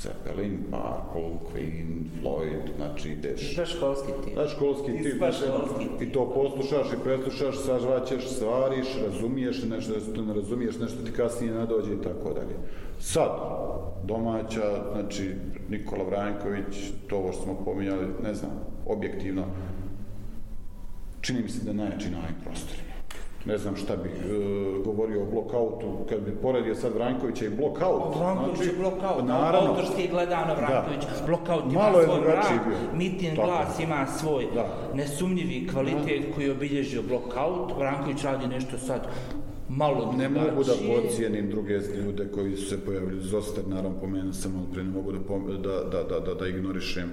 Zeppelin, Marko, Queen, Floyd, znači ideš... Da školski tim. Da školski tim. Da ono, školski tim. I to poslušaš i preslušaš, sažvaćeš, stvariš, razumiješ nešto, nešto ne razumiješ, nešto ti kasnije nadođe i tako dalje. Sad, domaća, znači Nikola Vranković, to ovo što smo pominjali, ne znam, objektivno, čini mi se da najjači na ovim prostorima. Ne znam šta bi e, govorio o blokautu, kad bi poredio sad Vrankovića i blokaut. Pa Vranković znači, je blokaut, naravno, autorski je gledano Vranković, da. blokaut ima Malo svoj mrak, mitin Tako. glas ima svoj da. nesumnjivi kvalitet da. koji je obilježio blokaut, Vranković radi nešto sad malo drugačije. Ne mogu da pocijenim druge ljude koji su se pojavili Zoster, naravno pomenuo sam malo ne mogu da, da, da, da, da, da ignorišem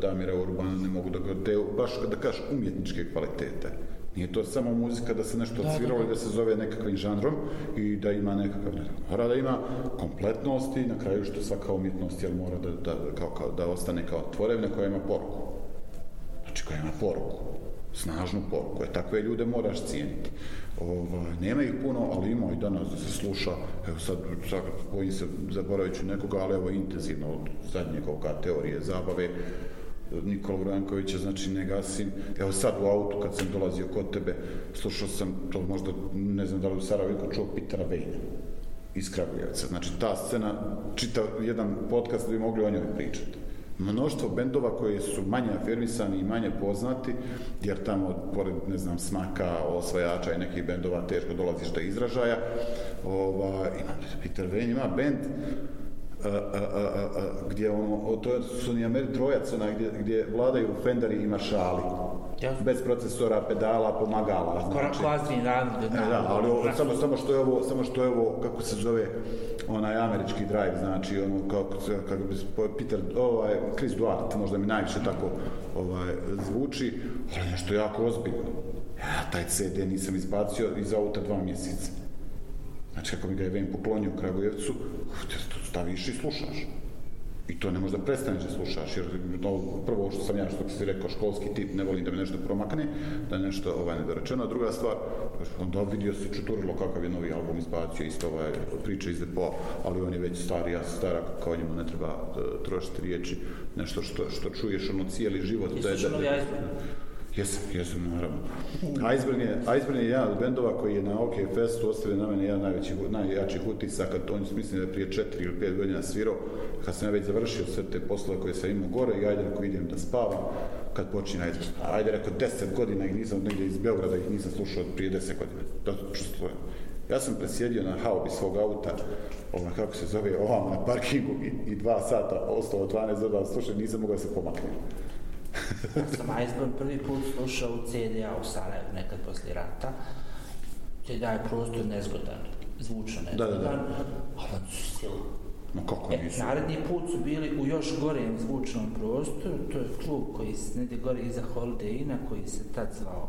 Damira Urbana, ne mogu da te, baš da kažeš umjetničke kvalitete. Nije to samo muzika da se nešto da, sviralo da, da. da se zove nekakvim žanrom i da ima nekakav ne, mora da ima kompletnosti na kraju što svaka umjetnost jel mora da, da, kao, kao, da ostane kao tvorevne koja ima poruku. Znači koja ima poruku snažnu poruku. Takve ljude moraš cijeniti ovaj, nema ih puno, ali ima i danas da se sluša, evo sad, sad bojim se, zaboravit ću nekoga, ali evo intenzivno od zadnje koga teorije zabave, eh, Nikola Vrankovića, znači ne gasim. Evo sad u autu kad sam dolazio kod tebe, slušao sam to možda, ne znam da li u Sarajevo čuo Pitera Vejna iz Kragujevca. Znači ta scena, čita jedan podcast da bi mogli o njoj pričati mnoštvo bendova koji su manje afirmisani i manje poznati, jer tamo, pored, ne znam, smaka, osvajača i nekih bendova, teško dolaziš do izražaja. Ova, ima, Peter Vane ima bend gdje ono, to su nije meri trojac, onaj, gdje, gdje vladaju Fenderi i Maršali. Ja. Bez procesora, pedala, pomagala. Znači. Klasni rad. E, da, ali ovo, samo, samo, što je ovo, samo što je ovo, kako se zove, onaj američki drive, znači, ono, kako, se, kako bi Peter, ovaj, Chris Duarte, možda mi najviše tako ovaj, zvuči, ali nešto jako ozbiljno. Ja, taj CD nisam izbacio iz auta dva mjeseca. Znači, ako mi ga je Vem poklonio u Kragujevcu, staviš i slušaš. I to ne možda prestaneš da slušaš, jer no, prvo što sam ja, što ti si rekao, školski tip, ne volim da me nešto promakne, da je nešto ovaj, nedorečeno. A druga stvar, onda vidio se čuturilo kakav je novi album izbacio, isto ovaj, priča iz depo, ali on je već star, ja sam stara, kao njemu ne treba uh, trošiti riječi, nešto što, što čuješ ono cijeli život. Isto da je, da, da, da, da, da, da, da, da, da, da Jesam, jesam, moramo. Iceburn je, Iceburn je jedan od bendova koji je na OK Festu ostavio na mene jedan najveći, najjači utisak, a to on mislim da je prije četiri ili pet godina svirao, kad sam ja već završio sve te poslove koje sam imao gore i ajde, ako idem da spavam, kad počne na Iceburn. Ajde, reko, deset godina ih nisam negdje iz Beograda, ih nisam slušao od prije deset godina. Da, što je. Ja sam presjedio na haubi svog auta, ono, kako se zove, ovam na parkingu i, i dva sata, ostalo 12 godina, slušaj, nisam mogao se pomaknuti sam Eisborn prvi put slušao u CD-a u Sarajevu, nekad posle rata. Te da je prostor nezgodan, zvučno nezgodan, da, da, da. ali sila. Ma kako e, nisu? Naredni put su bili u još gorem zvučnom prostoru, to je klub koji se nede gore iza Holiday Inna, koji se tad zvao,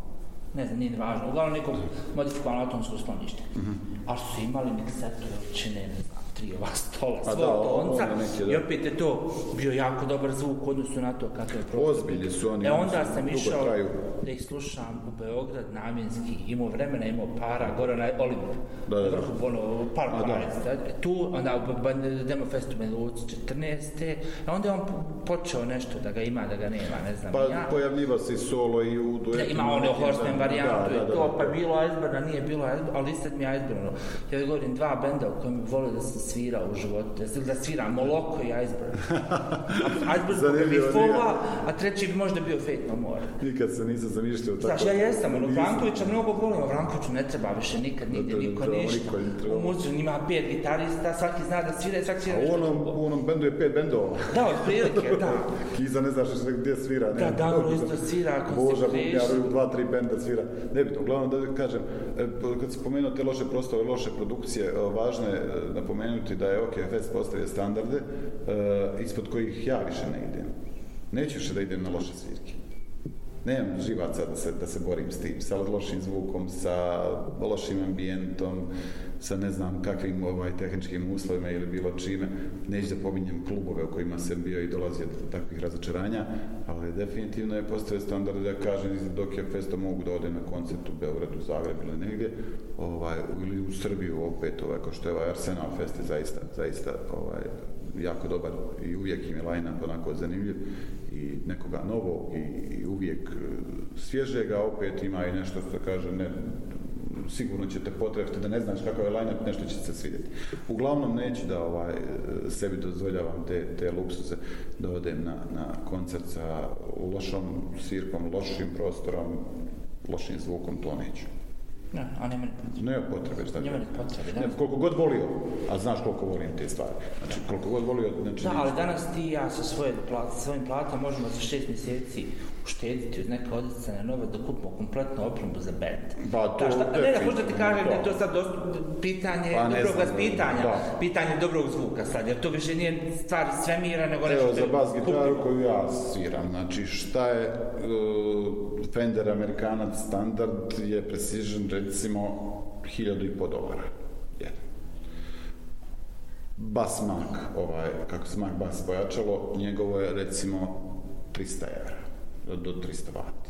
ne znam, nije važno, uglavnom nekom modifikovanom atomskom sklonište. Mm -hmm. Ali su imali mixetu, čine, ne znam, tri ova stola, pa sva tonca. I opet je to bio jako dobar zvuk u odnosu na to kako je prošlo. Ozbilje su oni. E onda su, sam išao traju. da ih slušam u Beograd namjenski. Imao vremena, imao para, gore na Olimpu. Da, da, da. Vrhu, ono, par parec. Tu, onda u Demo Festu Meluci 14. E onda je on počeo nešto da ga ima, da ga nema, ne znam. Pa ja. pojavljiva se solo i u duetu. Da, ima ono horsman varijantu i to, da, da, pa da. bilo Iceberg, nije bilo Iceberg, ali sad mi je Iceberg. Ja govorim dva benda u kojem bi volio da sam svirao u životu. Jesi li da svira Moloko i Iceberg? Iceberg bi bi Fova, a treći bi možda bio Fate No More. Nikad se nisam zamišljao tako. Znaš, ja jesam, ono, Vrankovića mnogo volim, a Vrankoviću ne treba više nikad, nigdje, niko ništa. U muzu ima pet gitarista, svaki zna da svira i svaki svira. A u onom, u onom bendu je pet bendova. Da, od prilike, da. Kiza ne znaš gdje svira. Ne, da, da, ono isto svira, ako Boža, se priješ. Boža, ja, dva, tri benda svira. Ne bi to, uglavnom da kažem, e, kad si pomenuo te loše prostore, loše produkcije, e, važno je e, napomenuti spomenuti da je OKFS postavio standarde e, ispod kojih ja više ne idem. Neću više da idem na loše svirke. Nemam živaca da se, da se borim s tim, sa lošim zvukom, sa lošim ambijentom, sa ne znam kakvim ovaj, tehničkim uslovima ili bilo čime. Neću da pominjem klubove u kojima sam bio i dolazio do takvih razočaranja, ali definitivno je postoje standard da kažem iz Dokija Festa mogu da ode na koncert u Beogradu, Zagreb ili negdje, ovaj, ili u Srbiju opet, ovaj, kao što je ovaj Arsenal Fest je zaista, zaista ovaj, jako dobar i uvijek im je line onako zanimljiv i nekoga novog i, i uvijek e, svježega opet ima i nešto što kaže ne sigurno ćete potrebiti da ne znaš kako je line-up, nešto će se svidjeti. Uglavnom neću da ovaj, e, sebi dozvoljavam te, te luksuze da odem na, na koncert sa lošom svirkom, lošim prostorom, lošim zvukom, to neću. Ne, a nema ne potrebe. Nema potrebe, da. Ne, koliko god volio, a znaš koliko volim te stvari. Znači, koliko god volio, znači... Da, ali danas ti i ja sa svoje plata, svojim platom možemo za šest mjeseci uštediti od neke odice na novo da kupimo kompletnu opremu za bend. Ba, pa to šta, ne, da možda ti kažem, to. je to sad dosta pitanje ba, pa dobrog znam, pitanja, da. pitanje dobrog zvuka sad, jer to više nije stvar svemira, nego nešto... Evo, za bas gitaru koju ja sviram, znači šta je uh, Fender Amerikanac standard je Precision, recimo, hiljadu i po dolara. Bas Mac, ovaj, kako se Mac Bas pojačalo, njegovo je, recimo, 300 eur do 300 vati.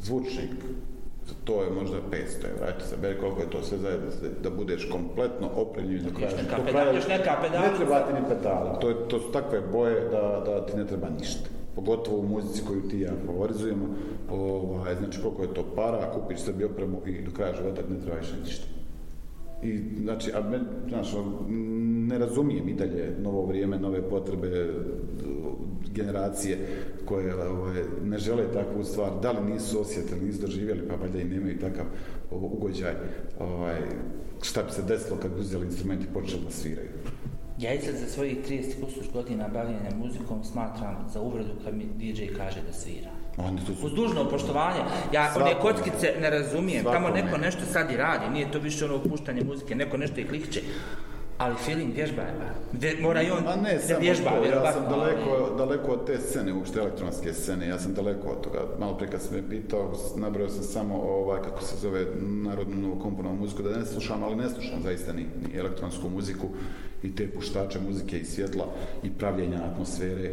Zvučnik, to je možda 500 evra, ajte se, beri koliko je to sve zajedno, da budeš kompletno opremljen do kraja. Neka pedala, još neka pedala. Ne treba ti ni pedala, to, je, to su takve boje da, da ti ne treba ništa. Pogotovo u muzici koju ti ja favorizujem, ovaj, znači koliko je to para, kupiš sebi opremu i do kraja života ne treba više ništa. I, znači, a me, znači, ono, ne razumijem i dalje novo vrijeme, nove potrebe, generacije koje ovaj, ne žele takvu stvar, da li nisu osjetili, nisu doživjeli, pa valjda i nemaju takav ovaj, ugođaj, ovaj, šta bi se desilo kad bi uzeli instrument i počeli da sviraju. Ja i sad za svojih 30 kusuš godina bavljenja muzikom smatram za uvredu kad mi DJ kaže da svira. Oni su... Uz dužno opoštovanje. Ja one kockice ne razumijem. Svakome. Tamo neko nešto sad i radi. Nije to više ono opuštanje muzike. Neko nešto i klihče. Ali film vježba je De, mora i on A ne, da vježba. To, ja sam daleko, daleko od te scene, uopšte elektronske scene, ja sam daleko od toga. Malo prije kad sam me pitao, nabrao sam samo ovaj, kako se zove narodnu novokomponovu muziku, da ne slušam, ali ne slušam zaista ni, ni elektronsku muziku i te puštače muzike i svjetla i pravljenja atmosfere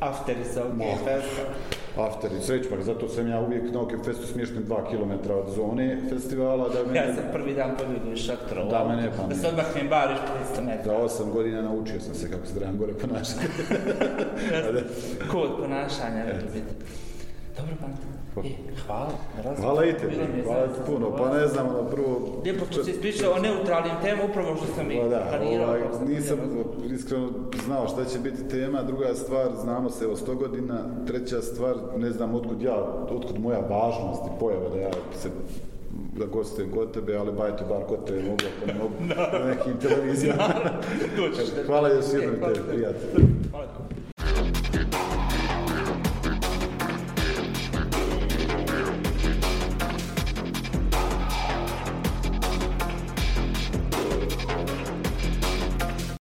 Afterica, Okefest. Afterica, već pak, zato sam ja uvijek na Okefestu smješten 2 km od zone festivala. Da mene... Ja sam prvi dan pobjegu iz šaktora. Da, ovom, mene pamet. Da se odmah mi bariš 300 metara. Za 8 godina naučio sam se kako se trebam gore ponašati. Kod ponašanja, da biti. Dobro, pamtim. E, hvala. Hvala i te. Hvala ti puno. Pa ne znam, ono, prvo... Lijepo što si ispričao o neutralnim tema, upravo što sam i pa planirao. Ovaj, nisam iskreno znao šta će biti tema. Druga stvar, znamo se, evo, sto godina. Treća stvar, ne znam otkud ja, otkud moja važnost i pojava da ja se da gostujem kod tebe, ali bajte bar kod tebe mogu, pa mogu na nekim televizijama. Hvala još jednom te, prijatelj. Hvala.